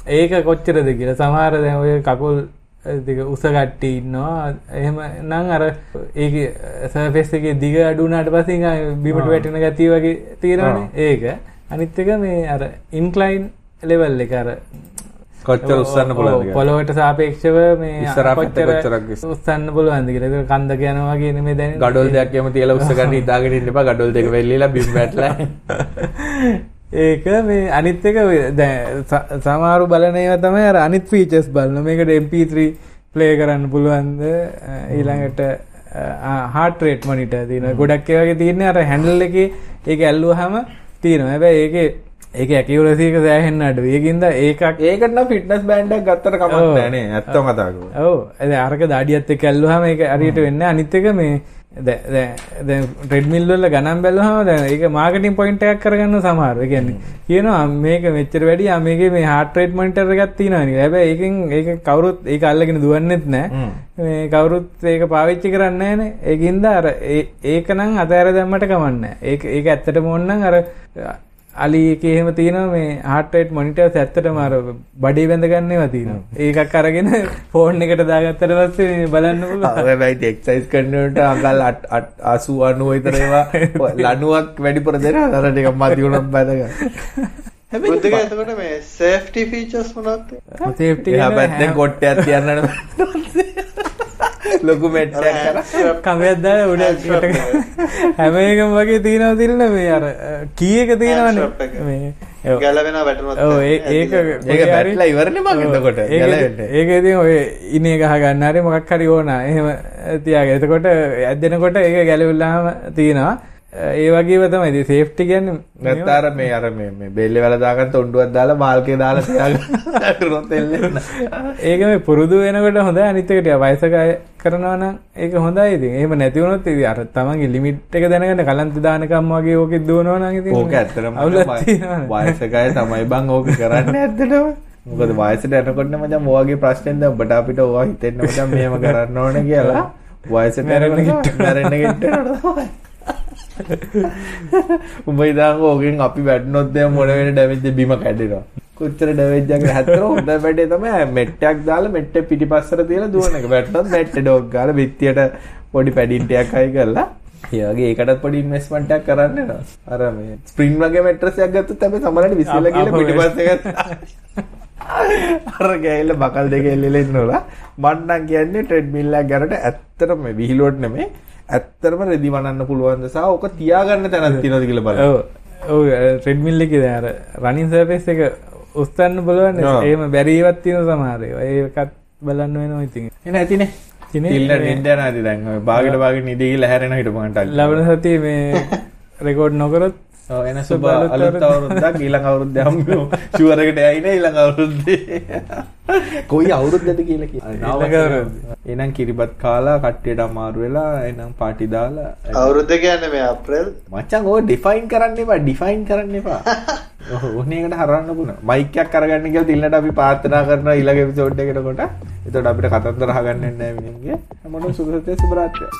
ඒක කොච්චරද කියලා. සමහර දැන් ඔය කකුල් දෙක උස කට්ටි ඉන්නවා. එහෙම නම් අර ඒක සර්ෆේස් එකේ දිග අඩු වුණාට පස්සේ නිකන් බිමට වැටෙන ගතිය වගේ තියෙනවනේ. ඒක. අනිත් එක මේ අර ඉන්ක්ලයින් ලෙවල් එක අර කොච්චර උස්සන්න පුළුවන්ද පොළොවට සාපේක්ෂව මේ ඉස්සරහා කොච්චරක් උස්සන්න පුළුවන්ද කියලා. ඒක කන්දක යනවා වගේ නෙමෙයි දැනෙන්නේ ගඩොල් දෙයක් එහෙම තියලා උස්ස ගන්න ඉඳාගෙන ඉන්න එපා. ගඩොල් දෙක වෙල්ලිලා බිම් වැටලා. ඒක මේ අනිත් එක දැන් සමහරු බලන ඒවා තමයි අර අනිත් ෆීචර්ස් බලන මේකට MP3 ප්ලේ කරන්න පුළුවන්ද? ඊළඟට හාර්ට් රේට් මොනිටර් තියෙනවා. ගොඩක් ඒ වගේ තියෙන්නේ. අර හැන්ඩල් එකේ ඒක ඇල්ලුවාම තියෙනවා. හැබැයි ඒකේ ඒක ඇකියුරසි එක සෑහෙන්න අඩුයි ඒකින්ද ඒකක් ඒකට නම් ෆිට්නස් බෑන්ඩ් එකක් ගත්තට කමක් ඔව්. නැහැ නේ ඇත්තම කතා කරමු ඔව් ඒ අරක දාඩියත් එක්ක ඇල්ලුවාම ඒක හරියට වෙන්නේ නැහැ. අනිත් එක මේ වල ගණන් බැලුවාම දැන් ඒක මාකටිං පොයින්ට් එකක් කරගන්න සමහර. ඒ කියන්නේ කියනවා මේක මෙච්චර වැඩි මේකේ මේ heart rate monitor එකක් තියෙනවා නේ. හැබැයි ඒකෙන් ඒක කවුරුත් ඒක අල්ලගෙන දුවන්නෙත් නැහැ. මේ කවුරුත් ඒක පාවිච්චි කරන්නේ නැහනේ. ඒකින්ද අර ඒ- ඒක නම් අතෑර දැම්මට කමන්නේ නැහැ. ඒක ඒක ඇත්තටම ඕන නම් අර අලි එකේ එහෙම තියෙනවා මේ heart rate monitors ඇත්තටම අර බඩේ බැඳ ගන්න ඒවා තියෙනවා. ඒකක් අරගෙන ෆෝන් එකට දාගත්තට පස්සේ බලන්න පුළුවන්. හැබැයි එක්සයිස් කරනට අඟල් 80 90 විතර ඒවා ලණුවක් වැඩිපුර දෙනවා. අර ටිකක් මදි වුණත් බැලගන්න බුද්ධික එතකොට මේ සේෆ්ටි ෆීචර්ස් මොනවද? සේෆ්ටි එහා පැත්තෙන් කොට්ටයක් තියන්නට ලොකු මෙට්ටයක් කරා කමයක් දාලා උඩ හැම එකම වගේ තියෙනවා තිරන මේ අර කී එක තියෙනවනේ. මේ. ගැලවෙනවා වැටුනොත් ඔව් ඒක ඒක බැටලා ඉවරනේ මං එතකොට. ඒක ඉතින් ඔය ඉනේ ගහ ගන්න හරි මොකක් හරි ඕන. එහෙම තියාගෙන. එතකොට ඇද්දෙනකොට ඒක ගැලවිලාම තියෙනවා ඒ වගේම තමයි ඉතින් සේෆ්ටි කියන්නේ නැත්නම් අර මේ අර මේ මේ බෙල්ලේ වල දාගන්න තොණ්ඩුවක් දාලා මාල්කේ දාලා තියාගන්න අකුරොත් එල්ලෙන්න. ඒක මේ පුරුදු වෙනකොට හොඳයි අනිත් එකට වයසක අය කරනවා නම් ඒක හොඳයි. ඉතින් එහෙම නැති වුණොත් ඉතින් අර තමන්ගේ ලිමිට් එක දැනගන්න කලන්ත දානකම් වගේ ඕකෙත් දුවනවා නම් ඉතින් ඕක ඇත්තටම වයසක අය තමයි බං ඕක කරන්නේ. ඇත්තටම. මොකද වයසට යනකොට මචං ඔයගේ ප්‍රශ්නෙන් දැන් ඔබට අපිට ඔවා හිතෙන්න මචං මෙහෙම කරන්න ඕනේ කියලා. වයසට යනකොට ගිට්ටු. මැරෙන්න ගිට්ටුනට උඹ ඉතින් ඕකෙන් අපි වැටුනොත් දැන් මොන වෙන ඩැමේජ් බිම කැඩෙනවා. කොච්චර ඩැමේජ් එකක් හැතර හොඳ වැඩේ තමයි මෙට්ටයක් දාලා මෙට්ටේ පිටිපස්සට තියලා දුවන එක. වැටුනොත් මෙට්ටේ ඩොග් ගාලා බිත්තියට පොඩි පැඩින් ටිකක් අය කරලා ඒ වගේ ඒකටත් පොඩි ඉන්වෙස්ට්මන්ට් එකක් කරන්න වෙනවා. අර මේ ස්ප්‍රින්ග් වගේ මැට්‍රස් එකක් ගත්තොත් අපි සමහරවිට විසිරලා ගිහලා පිටිපස්සේ ගත්තා. අර ගෑල්ල බකල් දෙක එල්ලෙලා ඉන්නවලා මං නම් කියන්නේ ට්‍රෙඩ්මිල් එකක් ගන්නට ඇත්තටම විහිළුවට නෙමෙයි ඇත්තටම රෙදි වනන්න පුළුවන්ද සහ ඕක තියාගන්න තැනක් තියෙනවද කියලා බලන්න. ඔව් ඔව් ට්‍රෙඩ්මිල් එකේ දැන් අර රනින් සර්ෆේස් එක උස්සන්න බලන්න. එහෙම බැරි ඒවත් තියෙන සමහර ඒවා ඒකත් බලන්න වෙනවා ඉතින් එන ඇතිනේ. ඉතින් නින්ද යනවා දැන් බාගෙට බාගෙට නිදි ගිහලා හැරෙන හිටපන් ටල්. ලබන සතියේ මේ රෙකෝඩ් නොකරොත් එන සුබ අලුත් අවුරුද්දක් ඊළඟ අවුරුද්දේ හම්බෙමු. ෂුවර් එකට ඇයිනේ ඊළඟ අවුරුද්දේ. කොයි අවුරුද්දද කියලා කියන්න. ඊළඟ අවුරුද්ද. එහෙනම් කිරිබත් කාලා කට්ටියට අමාරු වෙලා එහෙනම් පාටි දාලා අවුරුද්ද කියන්නේ මේ අප්‍රේල් මචං ඕක ඩිෆයින් කරන්න එපා ඩිෆයින් කරන්න එපා. ඕනේ එකට හරවන්න පුළුවන්. මයික් එකක් අරගන්න කියලා තිල්ලට අපි ප්‍රාර්ථනා කරනවා ඊළඟ එපිසෝඩ් එකට කොට. එතකොට අපිට කතන්දර අහගන්න නැහැ මිනින්ගේ. හැමෝටම සුබ සතිය සුබ රාත්‍රිය.